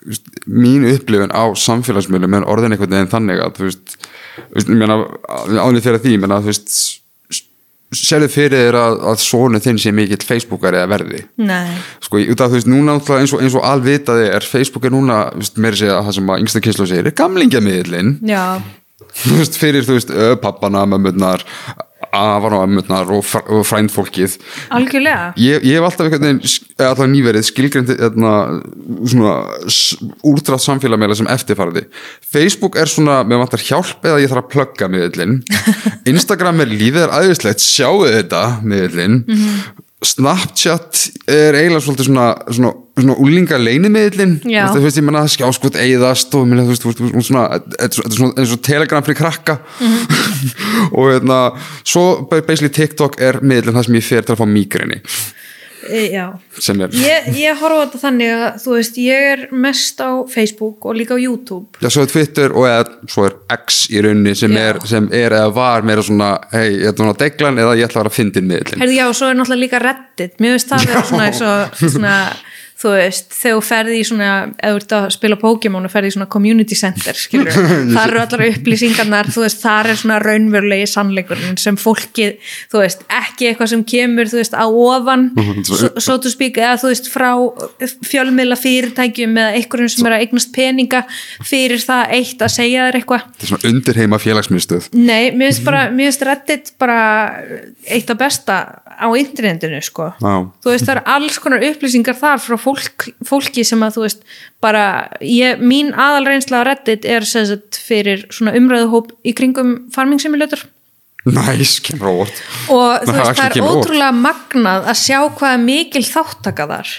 þú veist, mín upplifun á samfélagsmiðlum er orðin einhvern veginn þannig að þú veist, ánið fyrir því, ég meina, þú veist sérðu fyrir þér að, að svona þinn sé mikill Facebookar eða verði? Sko, þú veist, núna eins og, eins og alvitaði er Facebook er núna, veist, meiri segja það sem að yngsta kynslu segir, er veist, fyrir, þú veist, pappana, mömmurnar afan og fr og frændfólkið. Algjörlega. Ég, ég hef alltaf einhvern veginn, alltaf nýverið skilgrendi hérna, svona úrtrátt samfélagmeila sem eftirfærandi Facebook er svona, mér vantar hjálp eða ég þarf að plugga miðlinn (laughs) Instagram er lífið er aðeinslegt sjáu þetta miðlinn Snapchat er eiginlega svolítið svona, svona, svona úlinga leinimiðlinn þú veist, ég menna skjáskot eigðast og þú veist, þú veist, svona, eins og telegram fyrir krakka. (laughs) Og hérna svo basically TikTok er miðlinn það sem ég fer til að fá sem er, ég, ég horfa þetta þannig að þú veist, ég er mest á Facebook og líka á YouTube. Já, svo er Twitter og eða, svo er X í rauninni sem er, sem er eða var meira svona, hei, ég ætla að deglan eða ég ætla að vera að fyndin miðlinn já, og svo er náttúrulega líka Reddit. Mér veist það vera svona, og, svona þú veist, þegar þú ferði í svona eða þú ert að spila Pokémon og ferði í svona community center, skilur, (laughs) þar eru allar upplýsingarnar, þú veist, þar er svona raunverulegi sannleikurinn sem fólki þú veist, ekki eitthvað sem kemur þú veist, á ofan, (laughs) so, to speak eða þú veist, frá fjölmiðla fyrirtækjum eða einhverjum sem er að eignast peninga fyrir það eitt að segja þér eitthvað. Þetta er svona undirheima félagsmiðstöð. Nei, mér finnst bara, mér finnst Reddit bara eitt af besta á internetinu, sko. Þú veist, fólk, fólki sem að, þú veist, bara, ég, mín aðalreynsla á Reddit er sagt fyrir svona umræðuhóp í kringum farming simulator. Næs, kemur óvart og þú veist, það er ótrúlega magnað að sjá hvað mikil þáttaka þar.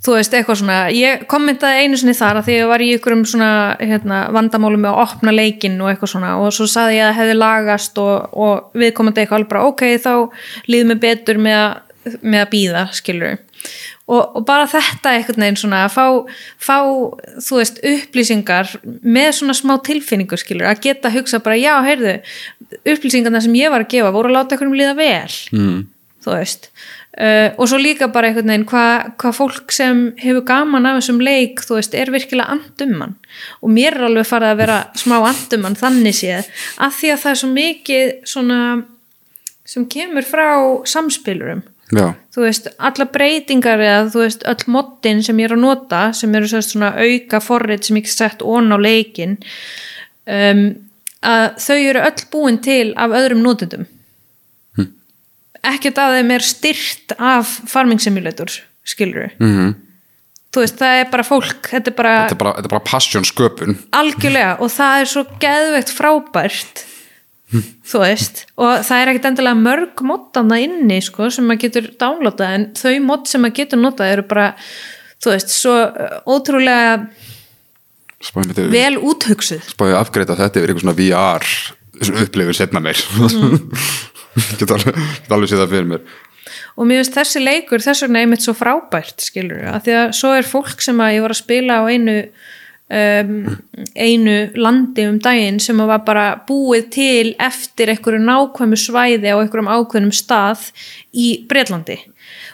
Þú veist, eitthvað svona, ég kommentaði einu sinni þar að því ég var í ykkurum svona hérna, vandamálum með að opna leikinn og eitthvað svona og svo saði ég að það hefði lagast og, og við komandi eitthvað alveg bara ok, þá líður mig betur með að, með að býða, skilur og, og bara þetta einhvern veginn svona að fá, fá, þú veist, upplýsingar með svona smá tilfinningu, skilur að geta hugsa bara, já, heyrðu upplýsingarna sem ég var að gefa voru að láta einhverjum líða vel. Mm. þú veist. Uh, og svo líka bara einhvern veginn hvað hva fólk sem hefur gaman af þessum leik þú veist, er virkilega andumann og mér er alveg farið að vera smá andumann þannig séð, af því að það er svo mikið svona sem kemur frá samspilurum já, þú veist, alla breytingar eða þú veist, öll moddin sem ég er að nota sem eru svona auka forrið sem ég get sett ón á leikin um, að þau eru öll búin til af öðrum notendum. Hm. ekkert að þeim er styrt af farming simulator skilur mm þú veist, það er bara fólk þetta er bara bara, bara passion sköpun. Algjörlega og það er svo geðveikt frábært þú veist og það er ekkert endilega mörg moddana inni sko sem maður getur downloadað en þau mod sem maður getur notað eru bara þú veist, svo uh, ótrúlega við vel úthugsuð. Spáðum við afgreita þetta yfir eitthvað svona VR upplifur setna meir. (laughs) Get alveg, get alveg séð það fyrir mér. Og mér finnst þessi leikur þess vegna einmitt svo frábært skilur að því að svo er fólk sem að ég var að spila á einu um, einu landi um daginn sem var bara búið til eftir einhverju nákvæmu svæði á einhverjum ákveðnum stað í Breitlandi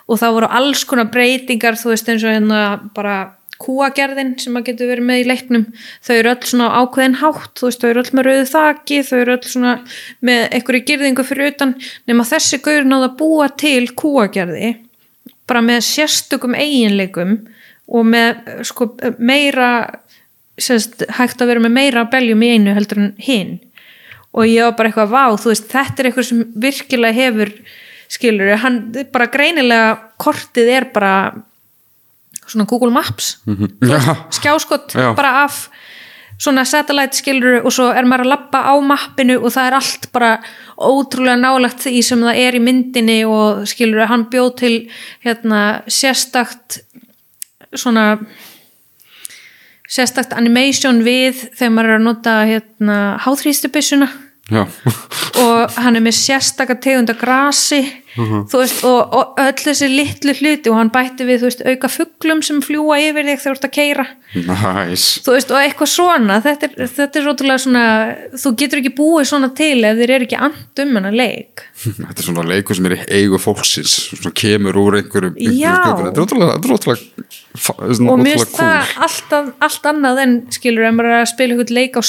og það voru alls konar breytingar þú veist eins og hérna bara kúagerðin sem að getur verið með í leiknum. Þau eru öll svona ákveðin hátt þú veist, þau eru öll með rauðu þaki þau eru öll svona með einhverju girðingu fyrir utan. Nema þessi gaur náða að búa til kúagerði bara með sérstökum eiginleikum og með sko meira sérst, hægt að vera með meira beljum í einu heldur en hinn og ég var bara eitthvað vá, þú veist, þetta er eitthvað sem virkilega hefur skilur, hann bara greinilega kortið er bara svona Google Maps. Já, skjáskott Já. bara af svona satellite skilur og svo er maður að lappa á mappinu og það er allt bara ótrúlega nálagt því sem það er í myndinni og skilur hann bjóð til hérna sérstakt svona sérstakt animation við þegar maður er að nota hérna háþrýstubyssuna já, og hann er með sérstaka tegunda grasi þú veist, og, og öll þessi litlu hluti og hann bætti við, þú veist, auka fugglum sem fljúa yfir þig þegar þú ert að keira næs þú veist, og eitthvað svona þetta er, þetta er rótulega svona þú getur ekki búið svona til ef þeir eru ekki and um hennar leik. (laughs) Þetta er svona leikur sem er eigu fólksins svona kemur úr sköpun. þetta er er svona og mér finnst það alltaf, allt annað en skilur maður er að spila eitthvað leik á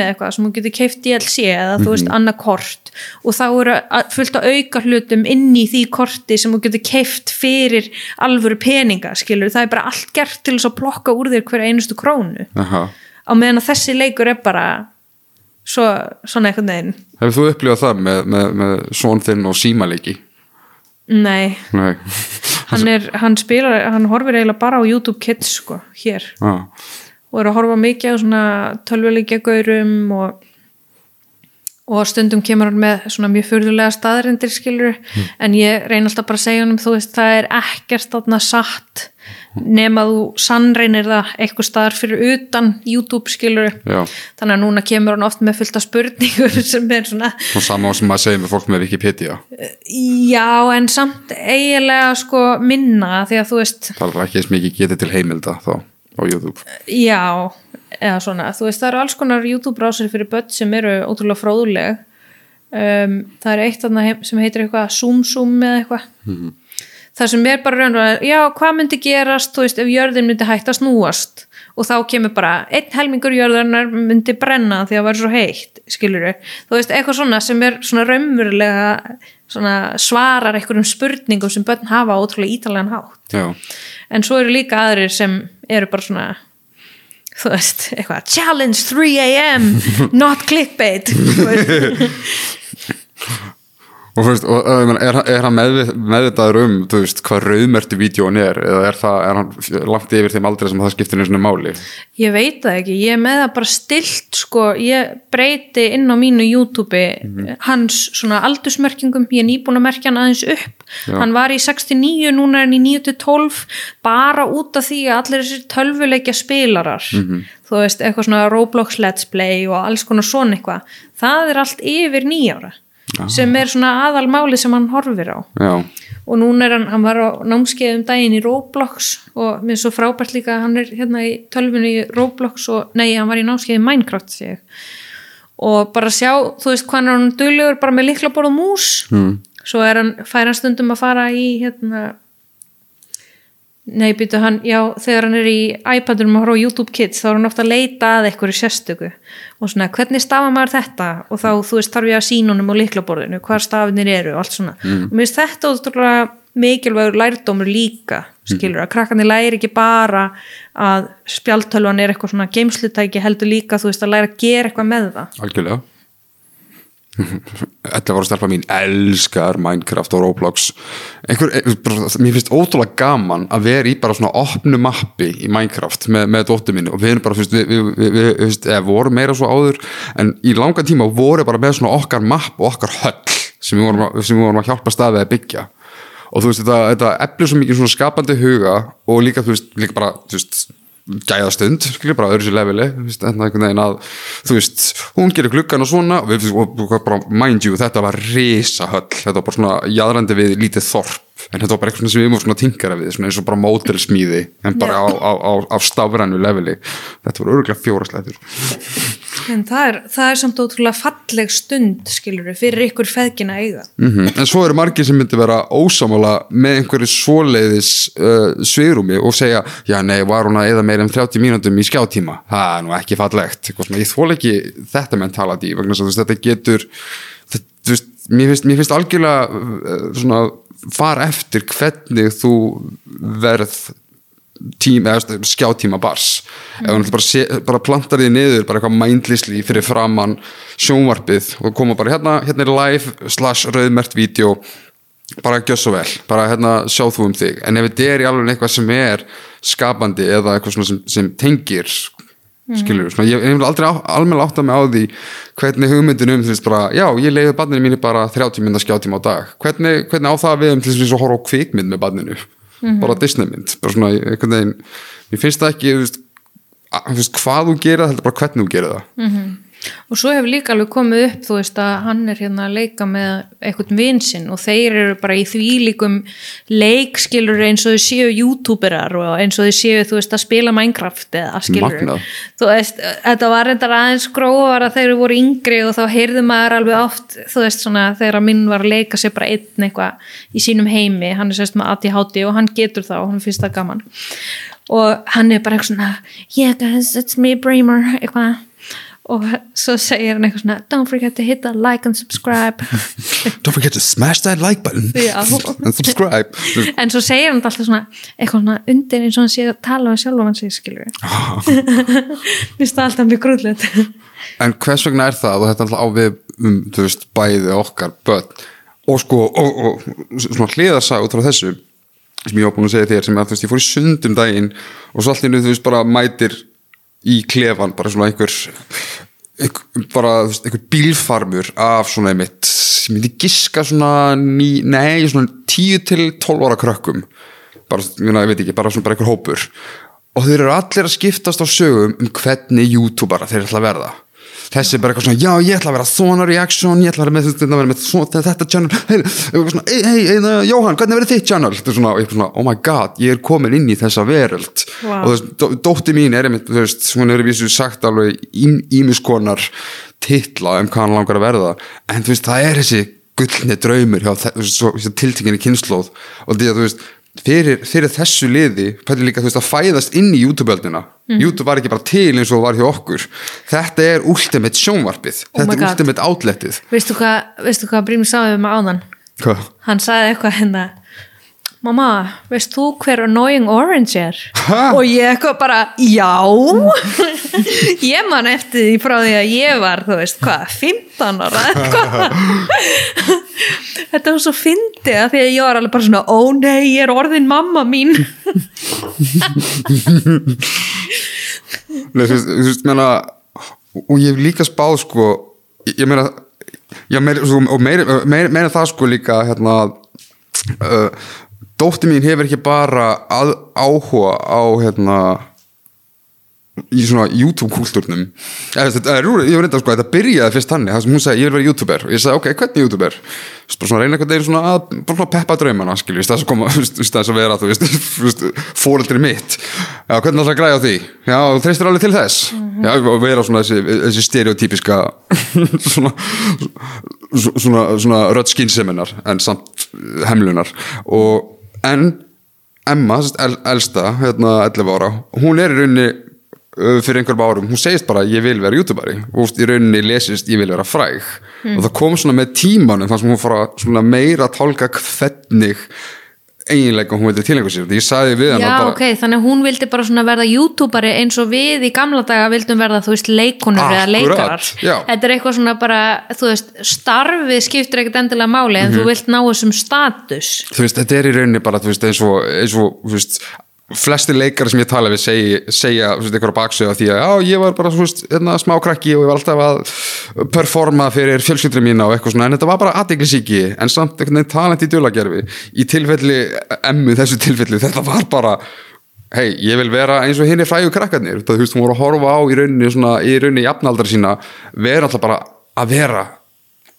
eða eitthvað sem hún getur keift DLC eða þú veist annað kort. Og þá eru að- fullt af auka hlutum inn í því korti sem hún getur keift fyrir alvöru peninga skilur, það er bara allt gert til þess að plokka úr þér hverja einustu krónu. Aha. á meðan að þessi leikur er bara svo, svona eitthvað neginn hefur þú upplifað það með, með, með svon þinn og símaleiki? Nei, nei. Hann er hann spilar, hann horfir eiginlega bara á YouTube Kids sko, hér. Ah. og er að horfa mikið á svona tölvuleikja gaurum og, og stundum kemur hann með svona mjög fyrðulega staðrindir skilur en ég reyna alltaf bara að segja hann þú veist það er ekkert þarna satt nema þú sannreinir það eitthvað staðar fyrir utan YouTube skilur já, þannig að núna kemur hann oft með fullt af spurningur (laughs) sem er svona og sama sem maður segir með fólk með Wikipedia. Já en samt eiginlega sko minna því að þú veist það er ekki eins mikið getið til heimilda þá á YouTube. Já, eða svona, þú veist það eru alls konar YouTube-brásir fyrir börn sem eru ótrúlega fróðuleg um, það er eitt heim- sem heitir eitthvað Zoom Zoom eða eitthvað. Það sem er bara raunverða, já hvað myndi gerast þú veist ef jörðin myndi hægt að snúast? Og þá kemur bara einn helmingur jörðarnar myndi brenna því að það væri svo heitt skilur þú veist eitthvað svona sem er svona raunverulega svona svarar einhverjum spurningum sem börn hafa ótrúlega ítalega hátt. Já, en svo eru líka aðrir sem eru bara svona þú veist, eitthvað challenge 3am, not clickbait þú (laughs) veist. (laughs) og, þú veist, og meina, er, er hann meðvitaður um þú veist, hvað rauðmerti vídjóan er? Eða er, það, er hann langt yfir þeim aldrei sem það skiptir einu svona máli? Ég veit það ekki, ég er með það bara stilt sko, ég breyti inn á mínu YouTube hans svona aldursmerkingum, ég er nýbúin að merkja hann aðeins upp, Já. hann var í 69 núna er hann í 9-12 bara út af því að allir þessir tölvuleikja spilarar þú veist, eitthvað svona Roblox Let's Play og alls konar svona eitthvað. Það er allt yfir nýjára sem er svona aðalmáli sem hann horfir á. Já, og núna er hann, hann var á námskeið um daginn í Roblox og mér er svo frábært líka að hann er hérna í tölvunni í Roblox og nei, hann var í námskeið í Minecraft ég. Og bara sjá, þú veist hvað hann duglegur bara með likla borð og mús. Mm. svo er hann, fær hann stundum að fara í hérna nei, býtu hann, já, þegar hann er í iPadunum að horfa á YouTube Kids þá er hann ofta að leita að eitthvað sérstöku. Og svona, hvernig stafa maður þetta? Og þá, þú veist, þarf ég að sína honum á liklaborðinu hvar stafinir eru og allt svona. Og mér finnst þetta ótrúlega mikilvægur lærdómur líka, skilur að krakkarnir læri ekki bara að spjaltölvan er eitthvað svona geimslutæki heldur líka, þú veist, að læra að gera eitthvað með það. Algjörlega Þetta voru stelpa mín elskar Minecraft og Roblox. Einhver, bara, mér finnst ótrúlega gaman að vera í bara svona opnu mappi í Minecraft með, með dóttur minni. Og við erum bara, við, við, við, við, eða, vorum meira svo áður en í langa tíma voru bara með svona okkar mapp og okkar höll sem við vorum sem vorum að hjálpa staðið að byggja. Og þú veist þetta, þetta eflir svo mikið svona skapandi huga og líka þú veist, líka bara þú veist gæðastund, skilja bara öðru sér leveli veginn að þú veist, hún gerir gluggan og svona og, við, og, bara, mind you, þetta var risahöll þetta var bara svona jaðrandi við lítið þorp en þetta var bara eitthvað sem við erum svona tinkara við svona eins og bara mótelsmíði en bara á, á, á, á stafrænu leveli. Þetta var örgulega fjóraslættur en það er, það er samt ótrúlega falleg stund, skilur fyrir ykkur feðgina eiga. Mm en svo eru margir sem myndi vera ósamála með einhverju svoleiðis uh, svigrúmi og segja já nei, var hún að eða meira en 30 mínútum í skjátíma? Það er nú ekki fallegt. Ég þól ekki þetta mentality vegna þess að þetta getur þetta, veist, mér, finnst, mér finnst algjörlega uh, svona fara eftir hvernig þú verð tíma, eða skjátíma bars. Ef hún bara, sé, bara plantar því niður bara eitthvað mindlessly fyrir framann sjónvarpið og koma bara hérna hérna er live slash rauðmert vídeo bara gjör svo vel bara hérna sjá þú um þig. En ef þetta er í alveg eitthvað sem er skapandi eða eitthvað sem, sem tengir skilur, svona, ég, hef aldrei á, almenn átt að mig á því hvernig hugmyndin um veist bara, já, ég leiði barninu mínu bara 30 minna skjátíma á dag. Hvernig, hvernig á það við um til þess að horfa á kvikmynd með barninu bara Disney mynd bara svona, einhvern veginn, mér finnst það ekki þú veist, hvað þú gerir það heldur bara hvernig þú gerir það og svo hefur líka alveg komið upp þú veist að hann er hérna að leika með einhvern vinsinn og þeir eru bara í því líkum leikskilur eins og þau séu youtuberar og eins og þau séu þú veist að spila Minecraft eða skilur Magnað. þú veist, þetta var reyndar aðeins grófar að þeir eru voru yngri og þá heyrðu maður alveg oft þú veist svona þegar að minn var að leika sér bara einn eitthvað í sínum heimi hann er sérst með ADHD og hann getur það og hann finnst það gaman. Og hann er bara eitthvað svona yeah guys, it's me Bramer eitthvað og svo segir hann eitthvað svona don't forget to hit that like and subscribe. (laughs) Don't forget to smash that like button. And subscribe. (laughs) En svo segir hann alltaf svona eitthvað svona undir eins og hann sé að tala um sjálf hann sig skilur við (laughs) finnst það alltaf mjög grúðlega En hvers vegna er það? Og þetta er alltaf á við um, þú veist, bæði okkar börn. Og sko, og, og svona hliðarsag út frá þessu sem ég var búin að segja þér sem að þú veist, ég fór í sundum daginn og svo allt innu þú veist bara mætir í klefan bara svona einhver, bara einhver bílfarmur af svona einmitt sem myndi giska svona ný, nei, svona 10 til 12 ára krökkum. Bara, ég veit ekki, bara svona bara einhver hópur. Og þeir eru allir að skiptast á sögum um hvernig youtubera þeir ætla að verða þessi er bara eitthvað svona, já ég ætla að vera svona reaction, ég ætla að vera með, þetta, vera með svona, þetta channel, hei, svona, hei, hei, hei Jóhann, hvernig verður þitt channel? Þetta er svona, ég er svona, oh my god, ég er komin inn í þessa veröld. Vá. og þú veist, dó, dótti mín er einmitt, þú veist, hún er vísu sagt alveg ímiskonar titla um hvað hann langar að verða. En þú veist, það er þessi gullni draumur hjá þe- þú veist, svo, svo tiltekinni kynnslóð og því að þú veist fyrir, fyrir þessu liði, pæli líka þú veist að fæðast inn í YouTube-öldina. YouTube var ekki bara til eins og var hjá okkur. Þetta er ultimate sjónvarpið. Oh þetta er God. ultimate outletið. Veistu hvað, hvað Brím sagði um áðan? Hvað? hann sagði eitthvað hérna mamma, veist þú hver Annoying Orange er? Ha? og ég eitthvað bara, já (laughs) ég man eftir því frá því að ég var, þú veist, hvað 15 ára (laughs) þetta var svo fyndið að því að ég var alveg bara svona, ó nei, ég er orðin mamma mín Nei, þú veist, meina og ég hef líka spáð sko ég ég meina meira, svo, og meira, meira, meira það sko líka hérna uh, dótti mín hefur ekki bara að, áhuga á hérna í svona YouTube-kúlturnum er ég var reynda sko þetta byrjaði fyrst þannig, það sem hún sagði ég vil vera YouTuber. Og ég sagði ok, hvernig YouTuber? Svona reyna eitthvað svona að bara svona peppa draumana skilju, þess að koma, þess að vera þú veist, (laughs) fóreldri mitt. Já, hvernig ætla að græja á því? Já, þú treystir alveg til þess. Já, og vera svona þessi, þessi stereotypiska (laughs) svona svona, svona rödd skynseminar en samt hemlunar. Og en Emma, elsta, hérna 11 ára hún er í rauninni fyrir einhverjum árum, hún segist bara ég vil vera youtuberi og í rauninni lesist ég vil vera fræg. Og það kom svona með tímanum þar sem hún fór að svona meira að tálka hvernig eiginlega hún vildi tilengu sér því ég sagði við hann já, bara ok, þannig hún vildi bara verða youtuberi eins og við í gamla daga vildum verða, þú veist, leikonur eða Akkurat, leikarar já. þetta er eitthvað svona bara, þú veist, starfið skiptir ekkert endilega máli en Mhm. þú vilt ná þessum status þú veist, þetta er í rauninni bara þú veist, eins og, eins og þú veist, flesti leikari sem ég tala við segja, segja veist, einhverja baksöða því að já, ég var bara veist, hérna, smá krakki og ég var alltaf að performa fyrir fjölskyldri mína og eitthvað svona, en þetta var bara aðdeglisíki en samt einhvern veginn talent í djúlagerfi í tilfelli, emmu þessu tilfelli þetta var bara hei, ég vil vera eins og hinn er frægu krakkarnir. Þú veist, hún voru að horfa á í rauninni svona, í rauninni jafnaldra sína, vera alltaf bara að vera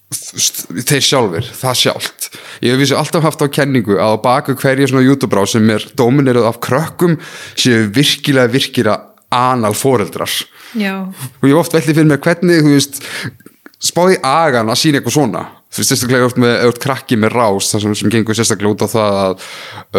þeir sjálfur, það sjálft. Ég hef vissi alltaf haft á kenningu að á baku hverja svona YouTube-brá sem er dominerað af krökkum séu virkilega virkilega anal foreldrar. Já, og ég hef oft veldi fyrir mig hvernig þú veist, spáði agan að sína eitthvað svona þú veist, sérstaklega oft með auðvitað krakki með rás það sem, sem gengur sérstaklega út á það að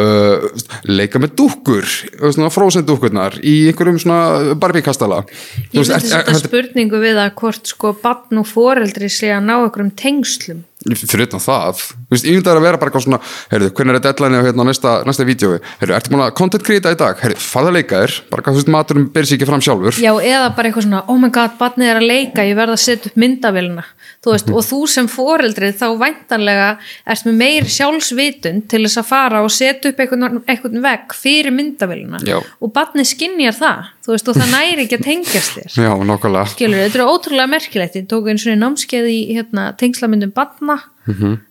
uh, leika með dúkkur svona frósen dúkkurnar í einhverjum svona barbíkastala ég myndi setja spurningu við að hvort sko barn og foreldri sé að ná einhverjum tengslum. Fyrir utan það, þú veist, ég myndi að vera bara eitthvað svona, heyrðu, hvernig er deadline á hérna næsta, næsta vídjói, heyrðu, ertu múin að content creata í dag, heyrðu, farða að leika þér. Bara hvað, þú veist, maturum ber sér ekki fram sjálfur. Já, eða bara eitthvað svona, oh my god, barnið er að leika ég verð að setja upp myndavélina þú veist, og þú sem foreldri þá væntanlega ert með meir sjálfsvitund til þess að fara og setja upp einhvern, einhvern vegg fyrir myndavélina Já. og barnið skinnjar það þú veist, og það næri ekki að tengjast þér. Já, nákvæmlega. Skilur, þetta er ótrúlega merkilegt. Ég tók einu svona námskeið í hérna, tengslamyndum barna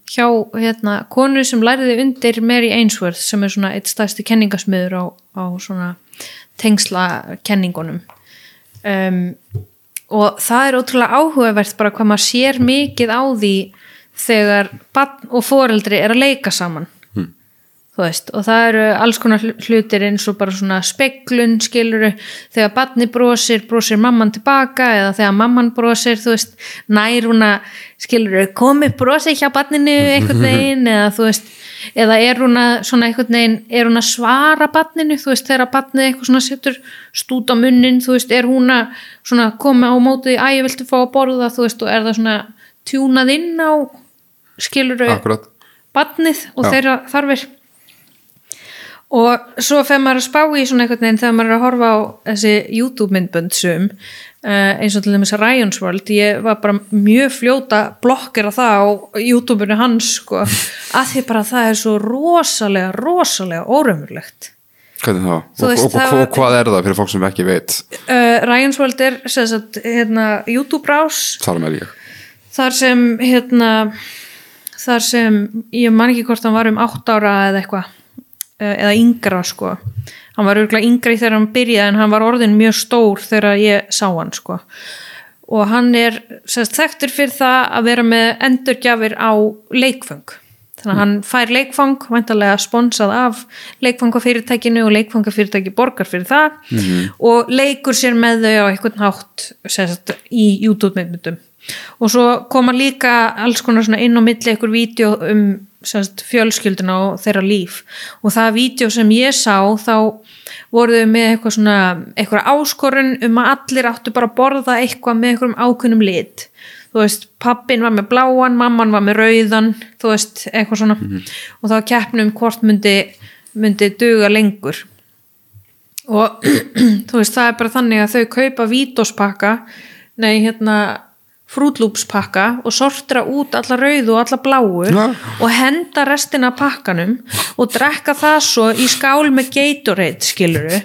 hjá hérna, konu sem læriði undir Mary Ainsworth sem er svona eitt stærsti kenningasmiður á, á svona tengslakenningunum um, og það er ótrúlega áhugavert bara hvað maður sér mikið á því þegar barn og foreldri er að leika saman þú veist, og það eru alls konar hl- hlutir eins og bara svona speglun skiluru, þegar barni brosir brosir mamman tilbaka eða þegar mamman brosir, þú veist, nær hún að skiluru, komi brosi hjá barninu einhvern (laughs) veginn eða þú veist, eða er hún að svona einhvern veginn, er hún að svara barninu, þú veist, þegar barnið eitthvað svona setur stút á munnin, þú veist, er hún að svona koma á móti, æ, viltu fá að borða, þú veist, og er það svona tjúnað inn á skiluru barnið og Já. þeirra þarfir og svo þegar maður er að spá í svona einhvern veginn þegar maður er að horfa á þessi YouTube myndbönd sum uh, eins og til dæmis Ryan's World ég var bara mjög fljóta blokkir að það á YouTube-unu hans sko, (laughs) að því bara það er svo rosalega, rosalega órömmurlegt hvernig? Þú Og, veist, og, og, það- og hvað er það fyrir fólk sem ekki veit? Uh, Ryan's World er sagt, hérna, YouTube-rás. Þar með ég. Þar sem hérna þar sem, ég man ekki hvort hann var um 8 ára eða eitthvað. eh, eða yngra sko. Hann var örgulega yngri þegar hann byrjaði en hann var orðin mjög stór þegar ég sá hann sko. Og hann er sérst, þekktur fyrir það að vera með endurgjafir á leikfang þannig að hann fær leikfang væntalega sponsað af leikfangafyrirtækinu og leikfangafyrirtæki borgar fyrir það og leikur sér með þau á einhvern hátt sérst, í YouTube-myndum og svo koma líka alls konar inn á milli einhver vídeo um sérst, fjölskylduna og þeirra líf. Og það vídeo sem ég sá þá voru þau með eitthvað svona eitthvað áskorun um að allir áttu bara að borða eitthvað með einhverjum ákveðnum lit. Þú veist, pappin var með bláan mamman var með rauðan, þú veist eitthvað svona. Og þá keppnum hvort myndi, myndi duga lengur. Og (clears throat) þú veist, það er bara þannig að þau kaupa vítospakka nei, hérna frútlúpspakka og sortira út alla rauðu og alla bláu Ja. og henda restina pakkanum og drekka það svo í skál með Gatorade skiluru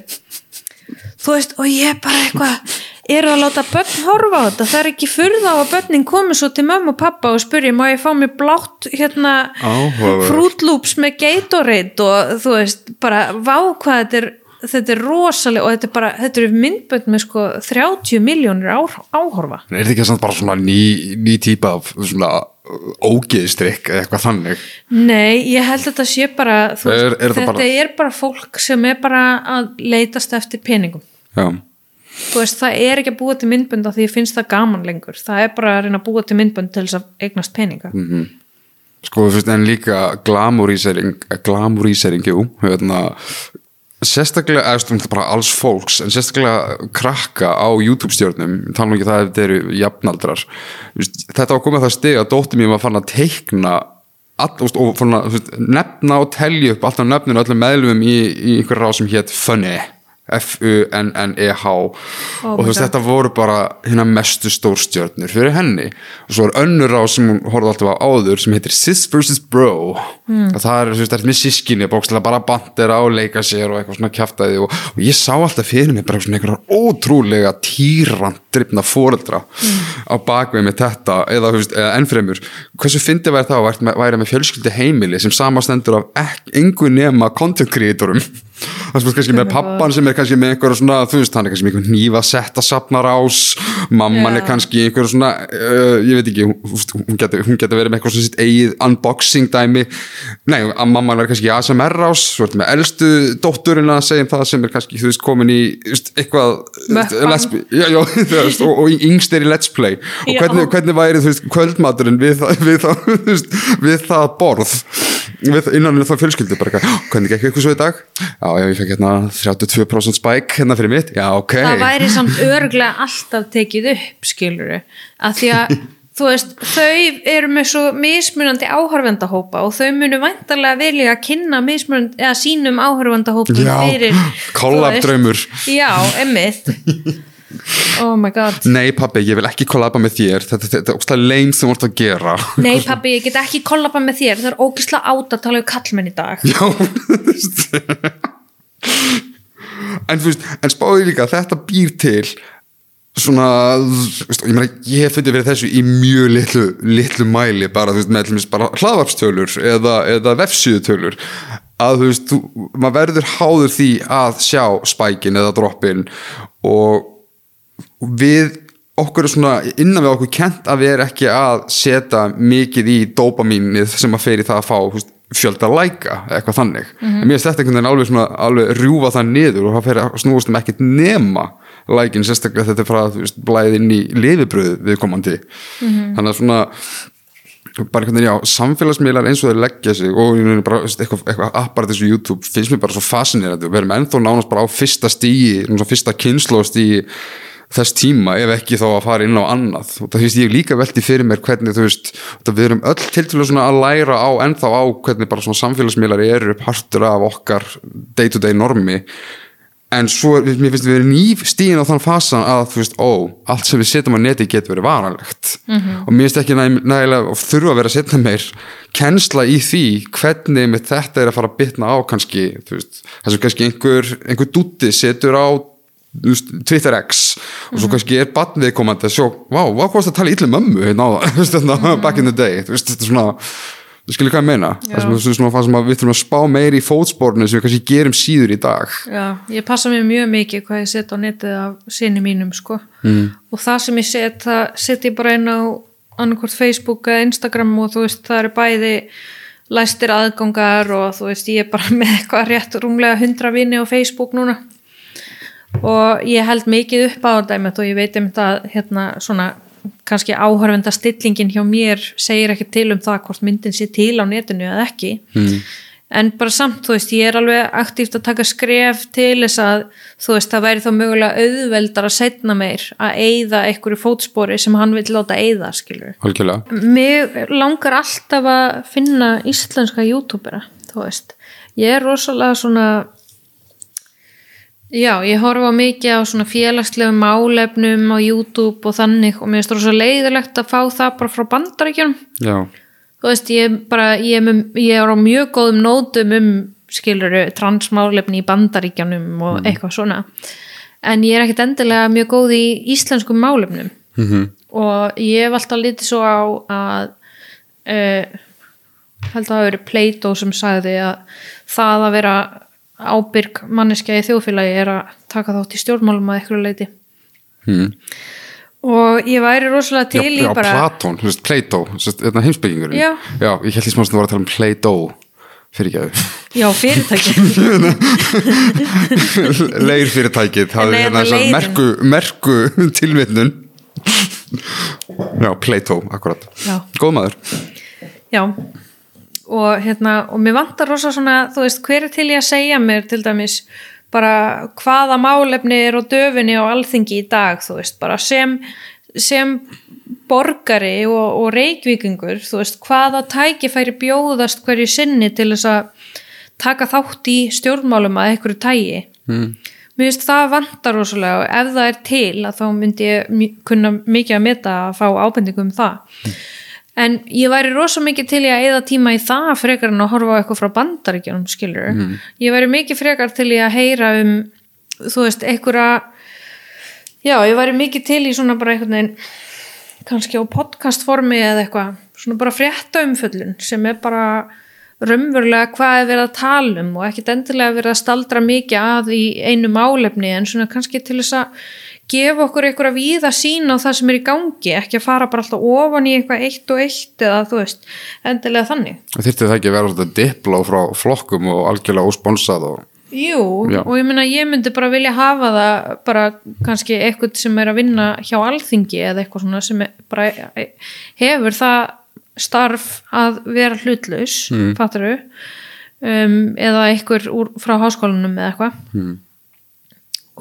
þú veist, og ég bara eitthvað eru að láta börn horfa á þetta? Það er ekki furða á að börnin komi svo til mömmu og pappa og spurja, má ég fá mér blátt hérna Loops með Gatorade og þú veist, bara vá hvað þetta er þetta er rosalega og þetta er bara, þetta eru myndbönd með sko 30 miljónir áhorfa. Er þetta ekki samt bara svona ný, ný típa af svona ógeðstrykk eða eitthvað þannig? Nei, ég held að þetta sé bara þú Er- er þetta bara- er bara fólk sem er bara að leitast eftir peningum. Já, þú veist, það er ekki að búa til myndbönd af því ég finnst það gaman lengur, það er bara að reyna að búa til myndbönd til þess að eignast peninga. Sko þú veist en líka glamúrísering, glamúrísering jú, hérna sérstaklega, eða stum bara alls fólks en sérstaklega krakka á YouTube stjórnum, tala ekki það ef þetta eru jafnaldrar, þetta var komið það stig að dóttir mér var fann að teikna all, og fann að nefna og telja upp alltaf nöfninu og öllum meðlumum í, í einhver ráð sem hétt Funny F-U-N-N-E-H og þú veist þetta voru bara hérna mestu stórstjörnur fyrir henni og svo er önnur á sem hún horfði alltaf á áður sem heitir Sis vs. Bro Hmm. og það er, þú veist, það er með sískinni bókslega bara bandera og leika sér og eitthvað svona kjaftaði og, og ég sá alltaf fyrir mig bara svona einhverjar ótrúlega týrand drifna fóreldra Hmm. á bakvið með þetta eða, veist, eða ennfremur hversu fyndið væri það að væri með, fjölskyldi heimili sem samastendur af engu nema content creatorum það sem er kannski með pappan sem er kannski með einhverja svona, þú veist, hann er kannski með einhvern nýfa setta safnar ás, mamman Já. er kannski einhverja svona, uh, ég veit ekki hún, hún getur geti verið með eitthvað svona sitt eigið unboxing dæmi, nei, að mamman er kannski ASMR ás, svo ertu með elstu dótturina að segja það sem er kannski þú veist, komin í, veist, eitthvað Mukbang. let's, já, já, (laughs) veist, og, og yngst er í let's play. Og hvernig, hvernig væri, þú veist, kvöldmaturinn við, það- við, það, (laughs) við það borð við, innan við það fjölskyldu bara, eitthvað, "Hó, hvernig gekk ykkur svo í dag? Já, já, ég fekk hérna 32% spike hérna fyrir mitt, já, ok það væri samt örglega alltaf tekið upp skiluru, að því að (laughs) þú veist, þau eru með svo mismunandi áhörvendahópa og þau munu væntarlega vilja að kynna mismunandi, eða sínum áhörvendahópum Já, fyrir collab þú veist. draumur. já, emmitt (laughs) oh my god. Nei, pabbi, ég vil ekki kollaba með þér. Þetta, þetta, þetta er ógstlega leim sem ert að gera. Nei (laughs) pabbi, ég get ekki kollaba með þér. Það er ógislega átt að tala um kallmenn í dag. Já, En veist, en spáði líka þetta býr til svona, veist, ég meina ég hef fundið fyrir þessu í mjög litlu, litlu mæli bara, veist, með hlaðvarpstölur eða, eða vefsíðutölur. Að þú veist, þú, maður verður háður því að sjá spækin eða droppin og við okkur er svona innan við okkur kent að við erum ekki að setja mikið í dopamínið sem að fer í það að fá húst, fjölda læka eitthvað þannig. En mér finnst þetta einhvern veginn alveg, svona, alveg rjúfa það niður og það fer að snúast um ekkert nema lækin sérstaklega þetta er frá að blæði inn í lifibröð viðkomandi. Þannig að svona bara einhvern veginn, já, samfélagsmiðlar eins og þeir leggja sig og bara eitthvað, eitthvað appar þessu YouTube finnst mér bara svo og við erum ennþá nánast bara á fyrsta svona fyrsta kynnslóðstíi þess tíma ef ekki þá að fara inn á annað. Og það finnst ég líka veldi fyrir mér hvernig þú veist, við erum öll til til að læra á ennþá á hvernig bara svona samfélagsmiðlar eru partur af okkar day to day normi. En svo, mér finnst við erum nýf stíðin á þann fasan að þú veist, ó, allt sem við setjum á neti getur verið varanlegt. -hmm. og mér finnst ekki næ, nægilega og þurfa að vera að setja meir kennsla í því hvernig með þetta er að fara að bitna á kannski, þú veist, þess að kannski einhver, einhver dúti setur á Twitter X og svo kannski er batnviðkomandi að sjó, vá, hvað kosti að tala ítli mömmu hérna á (laughs) það, back in the day, þetta er svona þú skilur hvað ég meina? Það sem, svona, sem við þurfum að spá meir í fótsporinu sem við kannski gerum síður í dag. Já, ég passa mér mjög mikið hvað ég set á netið af sinni mínum sko. Mm. og það sem ég set, það set ég bara inn á annarkort Facebook eða Instagram og þú veist það eru bæði læstir aðgangar og þú veist ég er bara (laughs) með eitthvað rétt rúmlega hundra vini á Facebook núna og ég held mikið upp á þetta og ég veit um þetta hérna svona kannski áhörvenda stillingin hjá mér segir ekki til um það hvort myndin sé til á netinu eða ekki mm. en bara samt, þú veist, ég er alveg aktíft að taka skref til þess að þú veist, það væri þá mögulega auðveldar að setna meir að eigða einhverju fótspori sem hann vil láta eigða, skilur Algjörlega. Mér langar alltaf að finna íslenska youtubera, þú veist ég er rosalega svona Já, ég horfa mikið á svona félagslegum málefnum á YouTube og þannig og mér finnst það svo leiðilegt að fá það bara frá bandaríkjum Já. þú veist, ég, bara, ég, ég er á mjög góðum nótum um skiluru transmálefni í bandaríkjanum og mm. eitthvað svona en ég er ekkert endilega mjög góð í íslenskum málefnum mm -hmm. og ég hef alltaf litið svo á að uh, held að það hafi verið Plato sem sagði að það að vera ábyrg manneskja í þjóðfélagi er að taka þátt í stjórnmálum að eitthvað leiti hmm. og ég væri rosalega til já, í já, bara Platón, Plato, hérna heimsbyggingur já. já, ég held því smá að það var að tala um Plato fyrir ekki já, fyrirtæki leir fyrirtækið (laughs) það er hérna þess að merku, merku tilvittnun já, Plato, akkurat. Góð maður. Já og hérna og mér vantar rosa svona þú veist hver er til ég að segja mér til dæmis bara hvaða málefni er á döfinni á alþingi í dag þú veist bara sem, sem borgari og, og reikvikingur þú veist hvaða tækifæri bjóðast hverju sinni til þess að taka þátt í stjórnmálum að einhverju tægi mm. mér finnst það vantar rosalega og ef það er til að þá myndi ég kunna mikið að meta að fá ábendingum um það. Mm en ég væri rosa mikið til ég að eða tíma í það frekar en að horfa á eitthvað frá bandaríkjum skilur, Mhm. ég væri mikið frekar til ég að heyra um þú veist, einhverja já, ég væri mikið til í svona bara einhvern veginn kannski á podcastformi eða eitthvað, svona bara frétta umföllun sem er bara raunverulega hvað er verið að tala um og ekkit endilega verið að staldra mikið að í einu málefni en svona kannski til þess að gefa okkur einhverja víða sín á það sem er í gangi, ekki að fara bara alltaf ofan í eitthvað eitt og eitt eða þú veist, endilega þannig Þyrfti það ekki að vera svona dipló frá flokkum og algjörlega ósponsað og Jú, Já. og ég meina ég myndi bara vilja hafa það bara kannski eitthvað sem er að vinna hjá alþingi eða eitthvað svona sem bara hefur það starf að vera hlutlaus, mm. fattaru um, eða úr, frá háskólanum eða eitthvað Mm.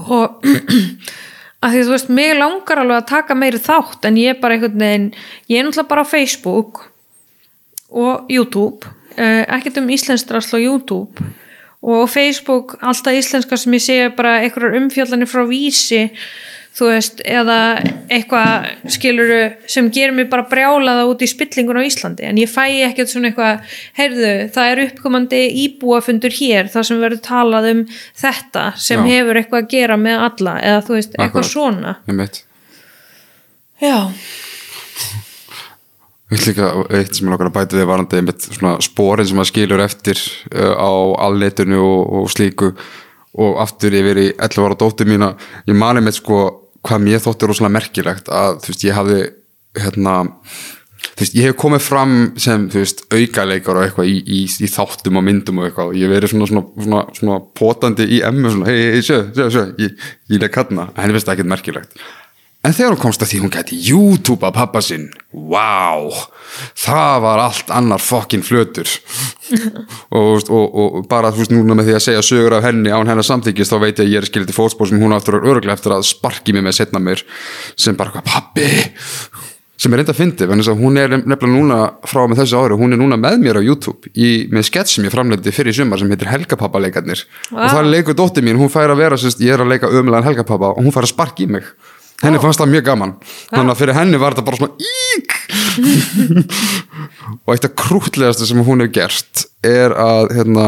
og (clears throat) að því þú veist, mig langar alveg að taka meiri þátt en ég er bara einhvern veginn ég er náttúrulega bara á Facebook og YouTube uh, ekkert um íslenstrasl á YouTube. Og Facebook alltaf íslenska sem ég sé bara einhverjar umfjallanir frá vísi þú veist, eða eitthvað skiluru sem gerir mig bara brjálaða út í spillingun á Íslandi en ég fæ ekkert svona eitthvað heyrðu, það er uppkomandi íbúafundur hér þar sem verður talað um þetta sem Já. hefur eitthvað að gera með alla eða þú veist, eitthvað Akkurat. svona. Já, líka eitt sem ég langar að bæta við varandi sporin sem maður skilur eftir uh, á alnetinu og, og slíku og aftur yfir í 11 ára dóttir mína ég mani með sko hvað mér þótti rosalega merkilegt að þú veist, ég hafði hérna, þú veist, ég hef komið fram sem, þú veist, aukaleikar og eitthvað í, í, í þáttum og myndum og eitthvað og ég hef verið svona, svona, svona, svona potandi í emmu, svona, hei, hei, sjö, sjö, sjö ég, ég leik hann, en henni finnst það ekkert merkilegt en þegar hún komst að því hún gæti YouTube að pappa sinn, wow það var allt annar fokkin flötur. (laughs) Og, og, og bara þú veist núna með því að segja sögur af henni án hennar samþykist þá veit ég að ég er skildið fótspór sem hún aftur er öruglega eftir að sparki mig með setna mér sem bara hvað pappi sem er reynda að fyndi, þannig að hún er nefnilega núna frá með þessu ári, hún er núna með mér á YouTube í, með skett sem ég framleiti fyrir sumar sem heitir Helgapappa-leikarnir wow. og það er leikur dótti mín, hún fær að vera, sérst, ég er að leika ömulegan Helgapappa og hún fær að sparki mig henni oh. fannst það mjög gaman. Þannig að fyrir henni var þetta bara svona ík. (laughs) Og eitt af krútlegasta sem hún hefur gert er að hérna,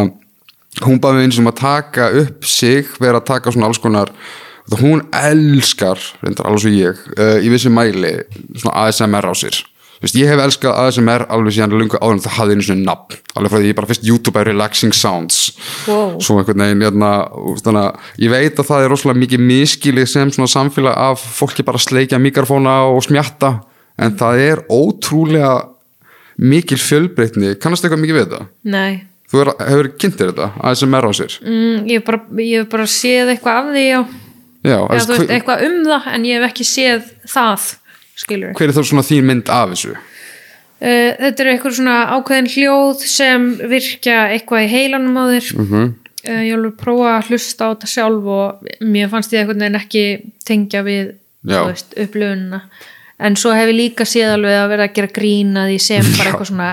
hún baði eins og um að taka upp sig vera að taka svona alls konar hún elskar, reyndar alveg svo ég uh, í vissi mæli svona ASMR á sér Vist, ég hef elskað ASMR alveg síðan lunga áður en það hafði einu svona nafn. Alveg frá því ég bara fyrst YouTube er relaxing sounds. Wow. svo einhvern veginn jæna, hérna, ég veit að það er rosalega mikið miskilið sem svona samfélag af fólki bara sleikja mikrofóna og smjatta. En það er ótrúlega mikil fjölbreytni. Kannast eitthvað mikið við þetta? Nei. Þú er, hefur kynntir þetta, ASMR á sér? Mm, ég hef bara, bara séð eitthvað af því já, já Eða, veist, eitthvað um það en ég hef ekki séð það skilur hver er þá svona þín mynd af þessu? Uh, þetta er eitthvað svona ákveðin hljóð sem virkja eitthvað í heilanum á þér mm -hmm. uh, ég vil prófa að hlusta á þetta sjálf og mér fannst ég eitthvað en ekki tengja við upplöfununa en svo hef ég líka séð alveg að vera að gera grína því sem bara eitthvað svona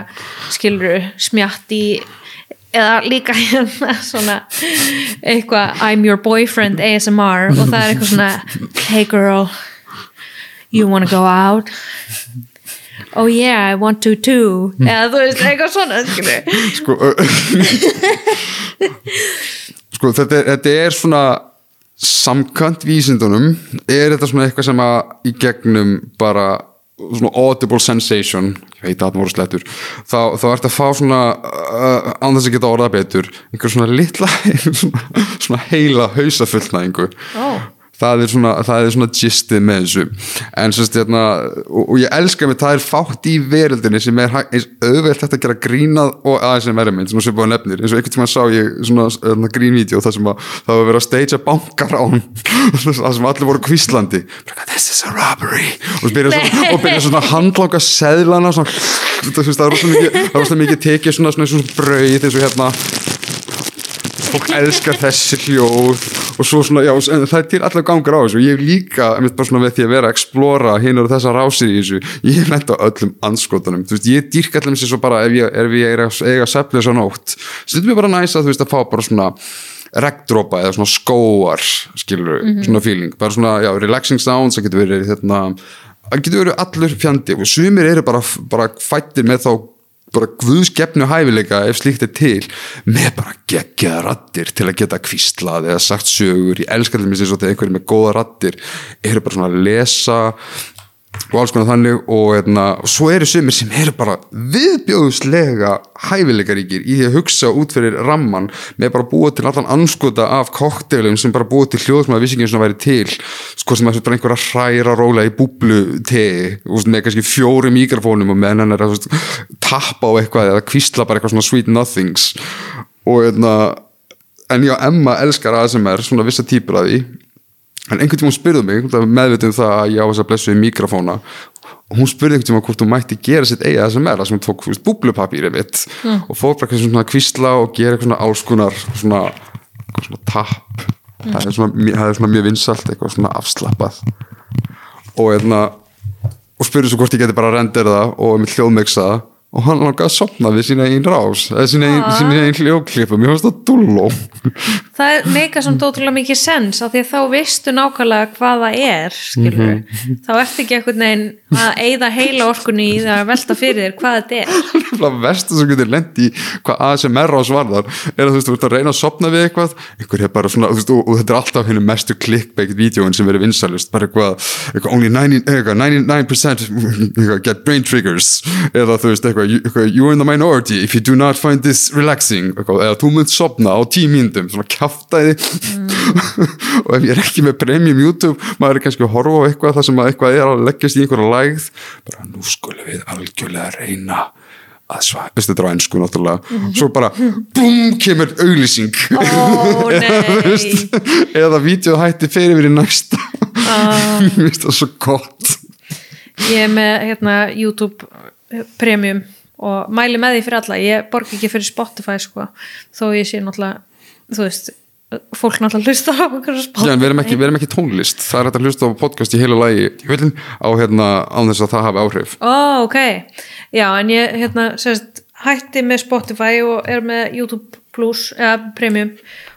skilur smjátt í eða líka (laughs) hérna svona eitthvað I'm your boyfriend ASMR og það er eitthvað svona hey girl you wanna go out? Oh yeah I want to too. Eða þú veist eitthvað svona sko (laughs) sko þetta þetta er svona samkant vísindunum. Er þetta svona eitthvað sem að í gegnum bara svona audible sensation ég veit að það voru slettur þá, þá ert að fá svona uh, þess að geta orða betur einhver svona litla (laughs) svona, svona heila hausafullnæðingu oh það er svona, það er svona gistið með þessu. En svo stjárna og, og ég elska mig, það er fátt í veröldinni sem er auðvelt hægt að gera grínað og aðeins sem verður minn, búið að nefnir. Eins og einhvern tíma sá ég svona grínvídeó það sem að það var verið að stagea bankar án (laughs) það sem allir voru kvíslandi this is a robbery. Og byrja svona, svona handláka seðlana svona, það er rosalega mikið tekið svona, svona, svona brauð eins og hérna fólk elskar þessi hljóð og svo svona, já, það er til allar gangur á þessu. Ég er líka, veit bara svona með því að vera að explora hinn og þessar rásir í þessu. Ég er nætt á öllum anskotunum, þú veist, ég dýrk allir með sér svo bara ef ég, ég er að eiga seflið svo nótt, stundum ég bara næsa þú veist, að fá bara svona regndrópa eða svona skóar, skilur mm -hmm. svona feeling, bara svona, já, relaxing sounds það getur verið, hérna það getur verið allur fjandi. Og sumir eru bara, bara fættir með þá bara guðskeppnu hæfileika ef slíkt er til með bara gegjaða rattir til að geta kvíslað eða sagt sögur, ég elskar þetta minnst eins og þegar einhverjum með góða rattir eru bara svona að lesa og alls konar þannig og, erna, og svo eru sumir sem eru bara viðbjóðslega hæfileikaríkir í því að hugsa út fyrir ramman með bara búa til allan anskota af koktelum sem bara búa til hljóð sem að vissingin svona væri til sko sem að einhver að hræra róla í búblu tegi með kannski fjóri mikrofónum og með hennar að veist, tappa á eitthvað eða kvistla bara eitthvað svona sweet nothings. Og erna, en já, Emma elskar ASMR svona vissa típur af því en einhvern tíma hún spurði mig meðvitið um það að ég á þess að blessu í mikrofóna hún spurði einhvern tíma hvort hún mætti gera sitt eiga þessum er að hún tók búblupapýrið mitt mm. og fór bara svona kvísla og gera eitthvað svona áskunar svona, svona tap. Mm. það er svona, það er svona mjög vinsalt eitthvað svona afslappað. Og, hérna, og spurði svo hvort ég geti bara rendir það og með hljóðmiksa það. Og hann langaði að sopna við sína einn rás eða sína einn, einn hljóklipum ég finnst það dulló það meika samt ótrúlega mikið sens af því að þá veistu nákvæmlega hvað það er mm -hmm. þá ert ekki eitthvað neginn að eigða heila orkunni í það að velta fyrir þér hvað þetta er (laughs) það versta sem getur lendi í hvað ASMR ás varðar er að þú veist, þú ert að reyna að sopna við eitthvað einhver er bara svona, veist, og, og þetta er alltaf hennu mestu clickbait vídjóin sem verður vinsalust bara eitthvað, eitthvað only 99%, 99% get brain triggers eða þú veist, eitthvað eitthvað, you're in the minority if you do not find this relaxing eitthvað, eða þú mynd sopna á tíu mínutum svona kaftæði (laughs) og ef ég er ekki með premium YouTube maður er kannski að horfa á eitthvað það sem að eitthvað er að leggjast í einhverja lægð. Bara nú skulum við algjörlega reyna að svæ, veistu þetta er á ennsku náttúrulega, svo bara búm, kemur auglýsing. (laughs) Nei. eða vídeo hætti fyrir við í næsta. (laughs) Mér finnst það svo gott. Ég er með hérna, YouTube premium og mæli með því fyrir alla. Ég borg ekki fyrir Spotify sko þó ég sé náttúrulega þú veist, fólk náttúrulega hlusta á okkur Já, við erum, ekki, við erum ekki tónlist, það er hægt að hlusta á podcast í heilu lagi í höllin á hérna án þess að það hafi áhrif. Ó, ok, já, en ég hérna, sérst, hætti með Spotify og er með YouTube Plus eða Premium.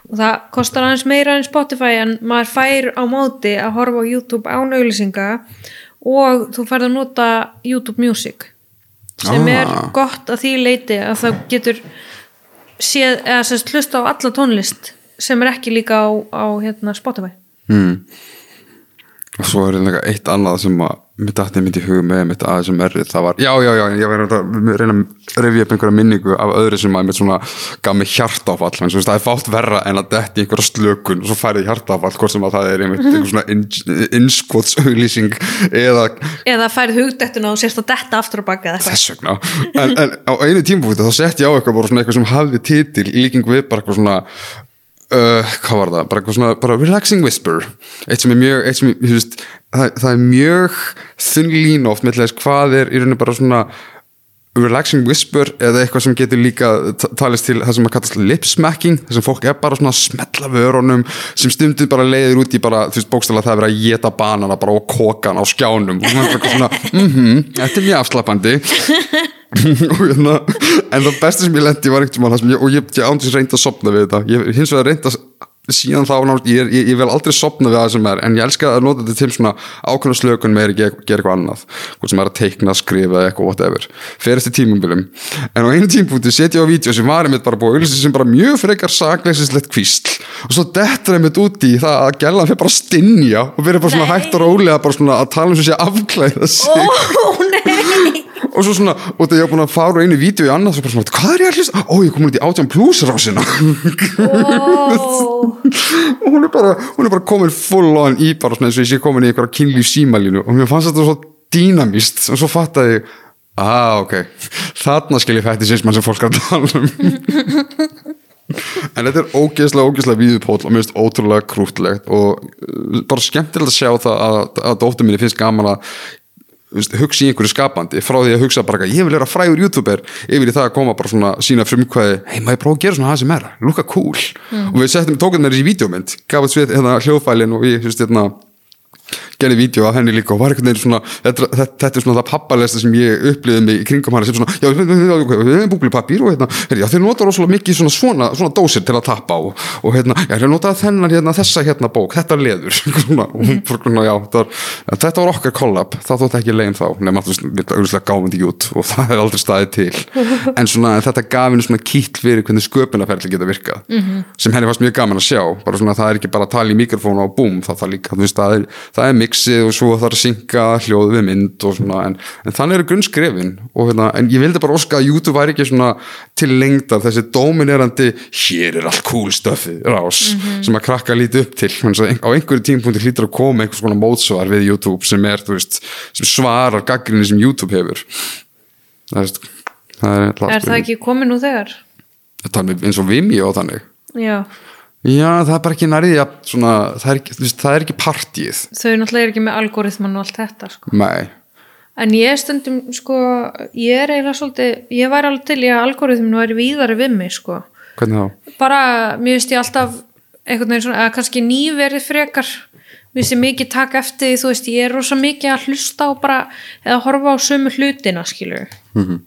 Og það kostar aðeins meira en Spotify en maður fær á móti að horfa á YouTube án auglýsinga og þú færð að nota YouTube Music sem Ah. er gott að því leiti að það getur séð, eða sérst, hlusta á alla tónlist sem er ekki líka á, á hérna, Spotify mm. og svo er einhverja eitt annað sem að mitt aftur myndi í hugum með mitt errið það var, já, já, já, ég var að reyna að rifja upp einhverja minningu af öðru sem að mitt svona gaf mig hjartáfall en það er fátt verra en að detti í einhverja slökun og svo færið hjartáfall, hvort sem að það er einhver, einhver svona innskotshauglýsing eða eða færð hugdettuna og sérst að detta aftur á baka þess vegna. En, en á einu tímafúti þá sett ég á eitthvað bara svona eitthvað sem hafði titil í líking við bara eitthvað svona uh, hvað var það, bara eitthvað svona bara relaxing whisper, eitt sem er mjög sem, þú veist, það, það er mjög þunn lín oft með þess hvað er í rauninu bara svona relaxing whisper eða eitthvað sem getur líka ta- talist til það sem að kallast lip smacking þar sem fólk er bara svona að smetla vörunum sem stundum bara leiðir út í bara þú veist bókstæðlega það er verið að geta banana bara og kokan á skjánum. Og svona eitthvað svona mhm, þetta er mjög afslappandi. (laughs) Og hérna en það besta sem ég lendi var ekkert mann og ég, ég ándis reyndi að sopna við þetta. Ég hins vegar reyndi að síðan þá ég, ég, ég vil aldrei sopna við það sem er en ég elska að nota þetta til svona ákveðna slökun með að gera gera eitthvað annað. Hvort sem er að teikna, skrifa eitthvað whatever. Fer eftir tímumbilum en á einu tímpúti setja ég á vídeo sem var einmitt bara búið sem bara mjög frekar sakleysislegt kvísl. Og svo dettur einmitt út í það að gælan fyrir bara að stinja og verður bara svona Nei. hægt og rólega bara svona að tala um sem sé afklæða sig. Nei og svo svona, og þegar ég var búin að fara einu vídeo í annað, svo bara svona, hvað er ég að hlusta? Ó, ég kom út í átján plus rásina. Ó, og (laughs) hún er bara, hún er bara komin full on í bara svona eins og ég sé komin í einhverja kynlíf símalínu. Og mér fannst þetta svo dýnamist og svo fattaði ég, ah, ok þarna skil ég fætti sinns mann sem fólk er að tala um. (laughs) En þetta er ógeðslega, ógeðslega víðupól og mér finnst ótrúlega krútlegt og uh, bara skemmtilegt að sjá það að, að dóttur minni finnst gaman að hugsa í einhverju skapandi frá því að hugsa bara ég vil vera frægur youtuber yfir í það að koma bara svona sína frumkvæði hei maður prófa að gera svona það sem er lukka cool. Og við settum, tókum með þessi vídeomynd gaf þetta svið hérna hljóðfælin og ég, hérna gerði vídeo af henni líka og var einhvern veginn svona þetta, þetta, er svona það pappalesta sem ég upplýði mig í kringum hana sem svona, já, við hefum búblipapír og hérna, herri, já, þeir nota rosalega mikið svona, svona, svona dósir til að tappa og, og hérna, já, þeir nota þennan hérna, þessa hérna bók, þetta leður (laughs) svona, og já, var, þetta var okkar kollab, það þótt ekki legin þá nema auðvitað gáum þetta ekki út og (laughs) það er aldrei staðið til (laughs) en svona, þetta gaf henni svona kýtt fyrir hvernig sköpunarferðli geta virkað -hmm. sem henni fannst mjög gaman að sjá bara svona, það er ekki bara að tala í mikrofónu og búm það, það, líka, það, er, það er mixið og svo þarf að synka hljóð við mynd og svona, en, en þannig eru grunnskrefin og hérna, en ég vildi bara óska að YouTube væri ekki svona til lengdar. Þessi dominerandi, hér er allt cool stöfið, rás, sem að krakka lítið upp til, þannig á einhverju tímpunkti hlýtur að koma einhvers konar mótsvar við YouTube sem er, veist, sem svarar gaggrinni sem YouTube hefur. Það, veist, það er, er það ekki komið nú þegar? það er eins og Vimeo þannig. Já, já, það er bara ekki nærið ja, svona, það, er veist, það er ekki partíið þau náttúrulega er ekki með algoritman og allt þetta sko. nei, En ég stundum, sko, ég er eiginlega svolítið, ég væri alveg til í að algoritmin væri víðari við mig, sko. hvernig þá? Bara, mér finnst ég alltaf svona, eða kannski nýverið frekar, mér finnst ég mikið taka eftir því, þú veist, ég er rosa mikið að hlusta á bara, eða horfa á sömu hlutina, skilur. Mhm.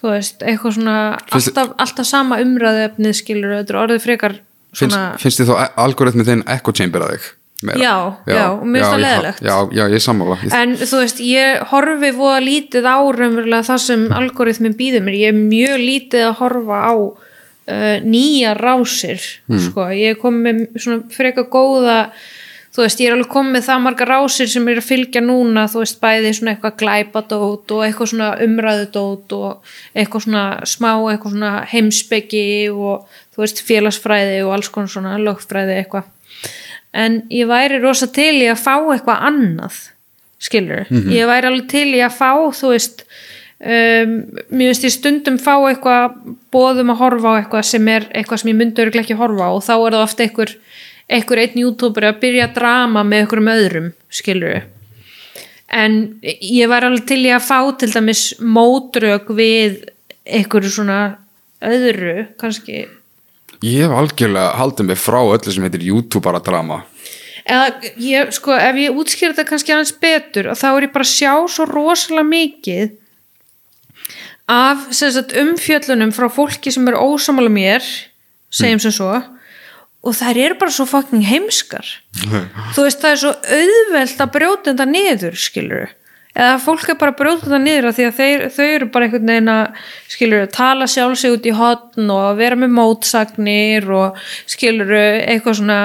Þú veist, eitthvað svona, alltaf, alltaf sama umræðefnið, skilur, þetta er orðið frekar Svona, finnst þið þá algoritmi þinn echo chamber að þig? Meira? Já, já, og mér finnst það leiðilegt. já, já, ég sammála En þú veist, ég horfi voða lítið á raunverulega það sem algoritmin býður mér. Ég er mjög lítið að horfa á uh, nýja rásir. Hmm. Sko. Ég kom með svona freka góða þú veist, ég er alveg komið með það margar rásir sem er að fylgja núna, þú veist, bæði svona eitthvað glæpadót og eitthvað svona umræðudót og eitthvað svona smá, eitthvað svona heimsbyggi og þú veist, félagsfræði og alls konar svona lögfræði eitthvað. En ég væri rosa til í að fá eitthvað annað skilur, ég væri alveg til í að fá þú veist um, mér finnst ég stundum fá eitthvað bóðum að horfa á eitthvað sem er eitthvað sem ég örgulega ekki að horfa á og þá er það ofta einhver, einhver einn youtuber að byrja drama með einhverjum öðrum skilur en ég væri alveg til í að fá til dæmis mótrök við einhverju svona öðru kannski. Ég hef algjörlega haldið mig frá öllu sem heitir YouTubera drama eða ég, sko, ef ég útskýra þetta kannski aðeins betur og þá er ég bara að sjá svo rosalega mikið af sagt, umfjöllunum frá fólki sem er ósamála mér segjum sem svo og þær eru bara svo fucking heimskar. Þú veist það er svo auðvelt að brjóta þetta niður skilur eða fólk er bara að brjóta þetta niður því að þeir, þau eru bara einhvern veginn að skilur tala sjálf sig út í hotn og vera með mótsagnir og skilur eitthvað svona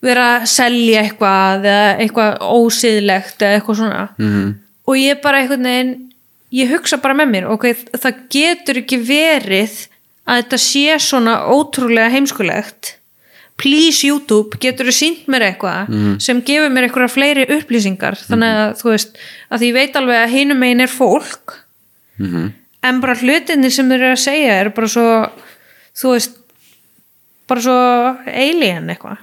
vera að selja eitthvað eða eitthvað ósiðlegt eða eitthvað svona. -hmm. og ég bara einhvern veginn ég hugsa bara með mér ok, það getur ekki verið að þetta sé svona ótrúlega heimskulegt. Please YouTube, getur þú sínt mér eitthvað Mhm. sem gefur mér eitthvað fleiri upplýsingar? Þannig að þú veist að ég veit alveg að hinum megin er fólk Mhm. en bara hlutinni sem þeir eru að segja er bara svo þú veist bara svo alien eitthvað.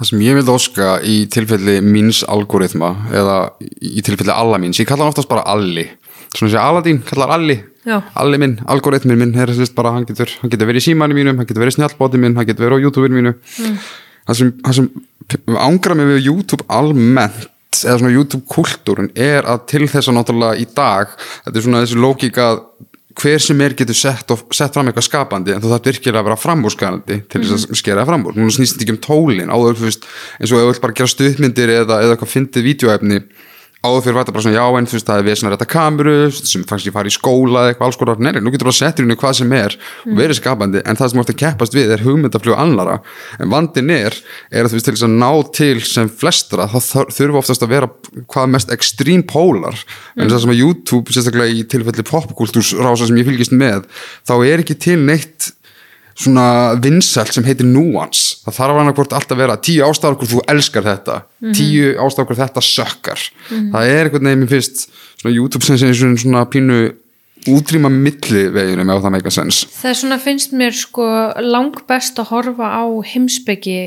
Það sem ég vil óska í tilfelli míns algoritma eða í tilfelli alla míns, ég kalla hann oftast bara Alli. Svona sem Aladín kallar Alli Já. Alli minn, algoritmin minn er þess bara, hann getur, hann getur verið í símanum mínum, hann getur verið í snjallbóti minn, hann getur verið á YouTubeinu mínu mm. það sem, sem ángra mig við YouTube almennt eða svona YouTube-kultúrun er að til þess að náttúrulega í dag þetta er svona þessi lógíka að hver sem er getur sett, of, sett fram eitthvað skapandi en þú þarf virkilega að vera framúrskarandi til þess að skera það fram úr, núna snýst þetta ekki um tólin áður, eins og ef þú vilt bara gera stuðmyndir eða, eða eitthvað fyndið vídeoefni áður fyrir var þetta bara svona, já en þú veist það er vesna rétta kameru, sem fannst ég fara í skóla eða eitthvað alls konar, nei, nei, nú getur bara settir henni hvað sem er og verið skapandi, en það sem að keppast við er hugmyndaflug annara, en vandin er er að þú veist til þess að ná til sem flestra, þá þur- þurfa oftast að vera hvað mest ekstrím pólar en það sem að YouTube, sérstaklega í tilfelli popkultúrsrása sem ég fylgist með þá er ekki til neitt svona vinsælt sem heitir nuance. Það þarf hann að hvort alltaf vera tíu ástafur hvort þú elskar þetta, tíu ástafur hvort þetta sökkar, það er veginn mér finnst svona YouTube sem sem svona pínu útrýma milli veginum ef það meika sens það er svona finnst mér sko lang best að horfa á heimsbyggi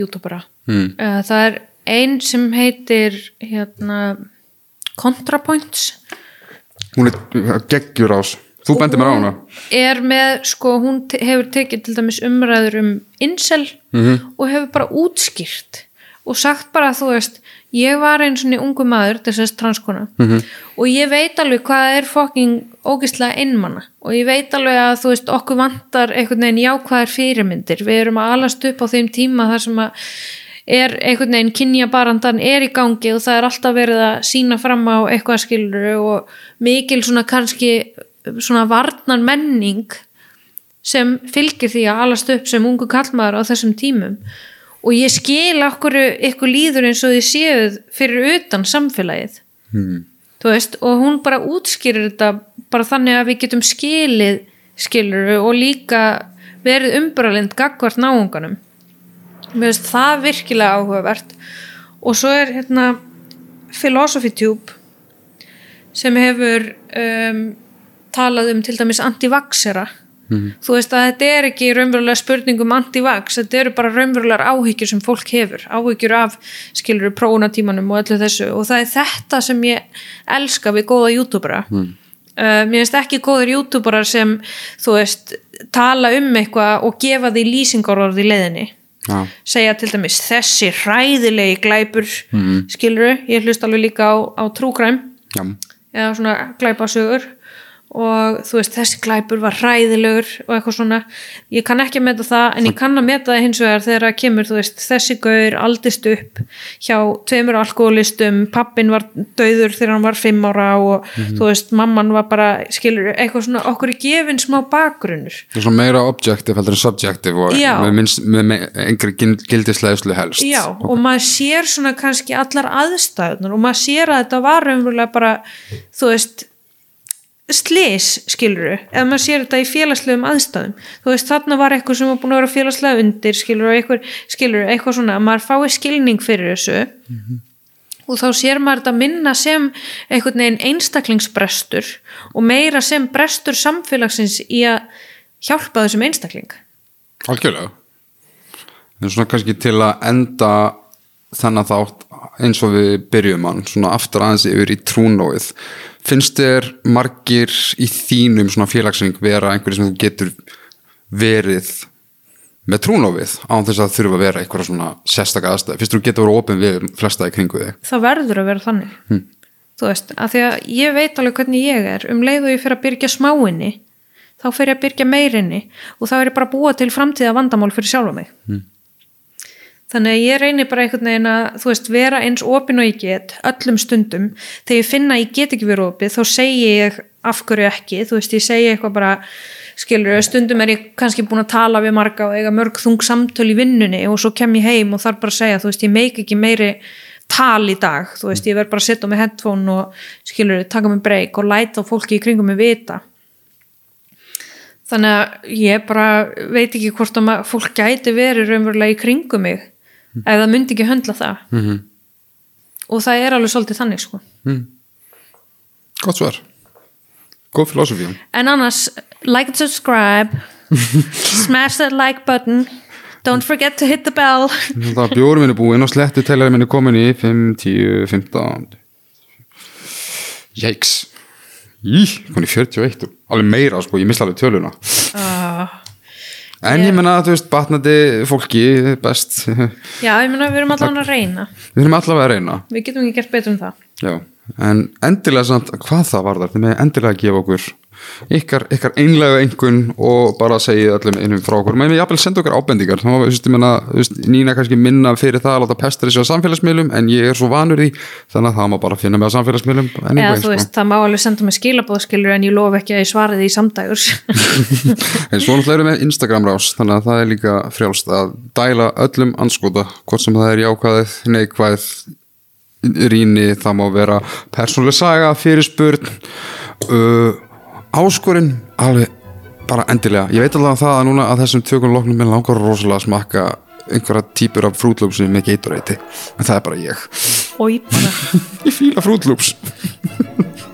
youtubera. Mm. það er ein sem heitir hérna ContraPoints hún er geggjur ás þú bendir mér á hana. er með, sko, hún te hefur tekið til dæmis umræður um incel og hefur bara útskýrt og sagt bara, þú veist ég var einn svona ungu maður, þess að transkona og ég veit alveg hvað er fucking ógislega einmanna og ég veit alveg að, þú veist, okkur vantar einhvern veginn jákvæðar fyrirmyndir. Við erum að alast upp á þeim tíma þar sem að er einhvern veginn kynjabarandan er í gangi og það er alltaf verið að sína fram á eitthvað skilur og mikil svona kannski svona varnar menning sem fylgir því að alast upp sem ungu kallmaður á þessum tímum. Og ég skil okkur ykkur líður eins og þið séuð fyrir utan samfélagið. Hmm. veist, og hún bara útskýrir þetta bara þannig að við getum skilið skilur og líka verið umbralind gagvart náunganum. Finnst það virkilega áhugavert. Og svo er hérna Philosophy Tube sem hefur um, talað um til dæmis anti-vaxera þú veist að þetta er ekki raunverulega spurning um anti-vax, þetta eru bara raunverulegar áhyggjur sem fólk hefur, áhyggjur af skilur prófunatímanum og öllu þessu og það er þetta sem ég elska við góða youtubera mm. uh, mér finnst ekki góður youtuberar sem þú veist, tala um eitthvað og gefa því lýsingarorð í leiðinni Já. segja til dæmis þessi hræðilegi glæpur mm. skiluru, ég hlust alveg líka á, á trúkræm Já. eða svona glæpasögur og þú veist þessi glæpur var hræðilegur og eitthvað svona. Ég kann ekki að meta það en ég kann að meta það hins vegar þegar það kemur þú veist þessi gaur aldist upp hjá tveimur alkoholistum pappin var döður þegar hann var fimm ára og þú veist mamman var bara skilur eitthvað svona okkur er gefin smá bakgrunnur. Það er svona meira objective heldur en subjective og Já. með, með, með engri gildisleðslu helst. Já, og maður sér svona kannski allar aðstæðunar og maður sér að þetta var umverulega bara, þú veist slis, skiluru eða maður sér þetta í félagslegum aðstæðum. Þú veist, þarna var eitthvað sem var búin að vera félagslega undir, skiluru, eitthvað, skiluru, eitthvað svona, að maður fái skilning fyrir þessu. Og þá sér maður þetta minna sem einhvern veginn einstaklingsbrestur og meira sem brestur samfélagsins í að hjálpa þessum einstakling. Algjörlega. En svona kannski til að enda þennan þátt eins og við byrjum hann, svona aftur aðeins yfir í trúnóið finnst þér margir í þínum svona félagsring vera einhverju sem þú getur verið með trúnóið án þess að þurfa að vera einhverja svona sérstaka aðstæð, finnst þú getur verið opinn við flesta í kringu þig? Það verður að vera þannig. Þú veist, af því að ég veit alveg hvernig ég er. Um leið og ég fyrir að byrja smáinni þá fyrir ég að byrja meirinni og þá er ég bara að búa til framtíða vandamál fyrir sjálfa mig þannig að ég reynir bara einhvern veginn að þú veist, vera eins opin og ég get öllum stundum, þegar ég finna að ég get ekki verið opið, þá segi ég af hverju ekki, þú veist, ég segi eitthvað bara skilur, stundum er ég kannski búin að tala við marga og eiga mörg þung samtöl í vinnunni og svo kem ég heim og þarf bara segja, þú veist, ég meik ekki meiri tal í dag, þú veist, ég verð bara að setja með headphone og skilur, taka mig breyk og læta fólki í kringum mig vita. Þannig að ég bara veit ekki hvort að fólk gæti verið raunverulega í kringum mig ef það myndi ekki höndla það. -hmm. og það er alveg svolítið þannig sko. Gott svar. Góð filosofí en annars, like and subscribe. (laughs) Smash that like button. Don't forget to hit the bell. Það bjórum minni búinn og slettu telari minni komin í 5, 10, 15 Jæks Í, komin í 41 Alveg meira sko, ég misla alveg töluna. Uh, En ég menna að þú veist, batnandi fólki best. Við já, ég meina við erum allan að reyna. Erum allavega að reyna. Við getum ekki gert betur en það. Já, en endilega samt, hvað það var þar, þið með endilega að gefa okkur ykkar, ykkar einlega einhvern og bara segja öllum innum frá okkur. Með ég jafnvel senda okkur ábendingar. Þá, veist, ég menna, Nína kannski minna fyrir það að láta pestra þessu á samfélagsmiðlum en ég er svo vanur því, þannig að það má bara finna mig á samfélagsmiðlum anyway, eða þú sko. veist, það má alveg senda mig skilabóðskilur en ég lof ekki að ég svara því samdægurs. (laughs) En svo náttúrulega erum við Instagram rás þannig að það er líka frjálst að dæla öllum anskota, hvort sem það er jákvæðið, neikvæð rýni, það má vera persónuleg saga, fyrirspurn uh, áskorinn alveg bara endilega. Ég veit alveg að það að núna að þessum tökum loknum minn langar rosalega að smakka einhverja típur af frútlúpsum með geitureiti en það er bara ég. Og ég bara. (laughs) Ég fíla frútlúps (laughs)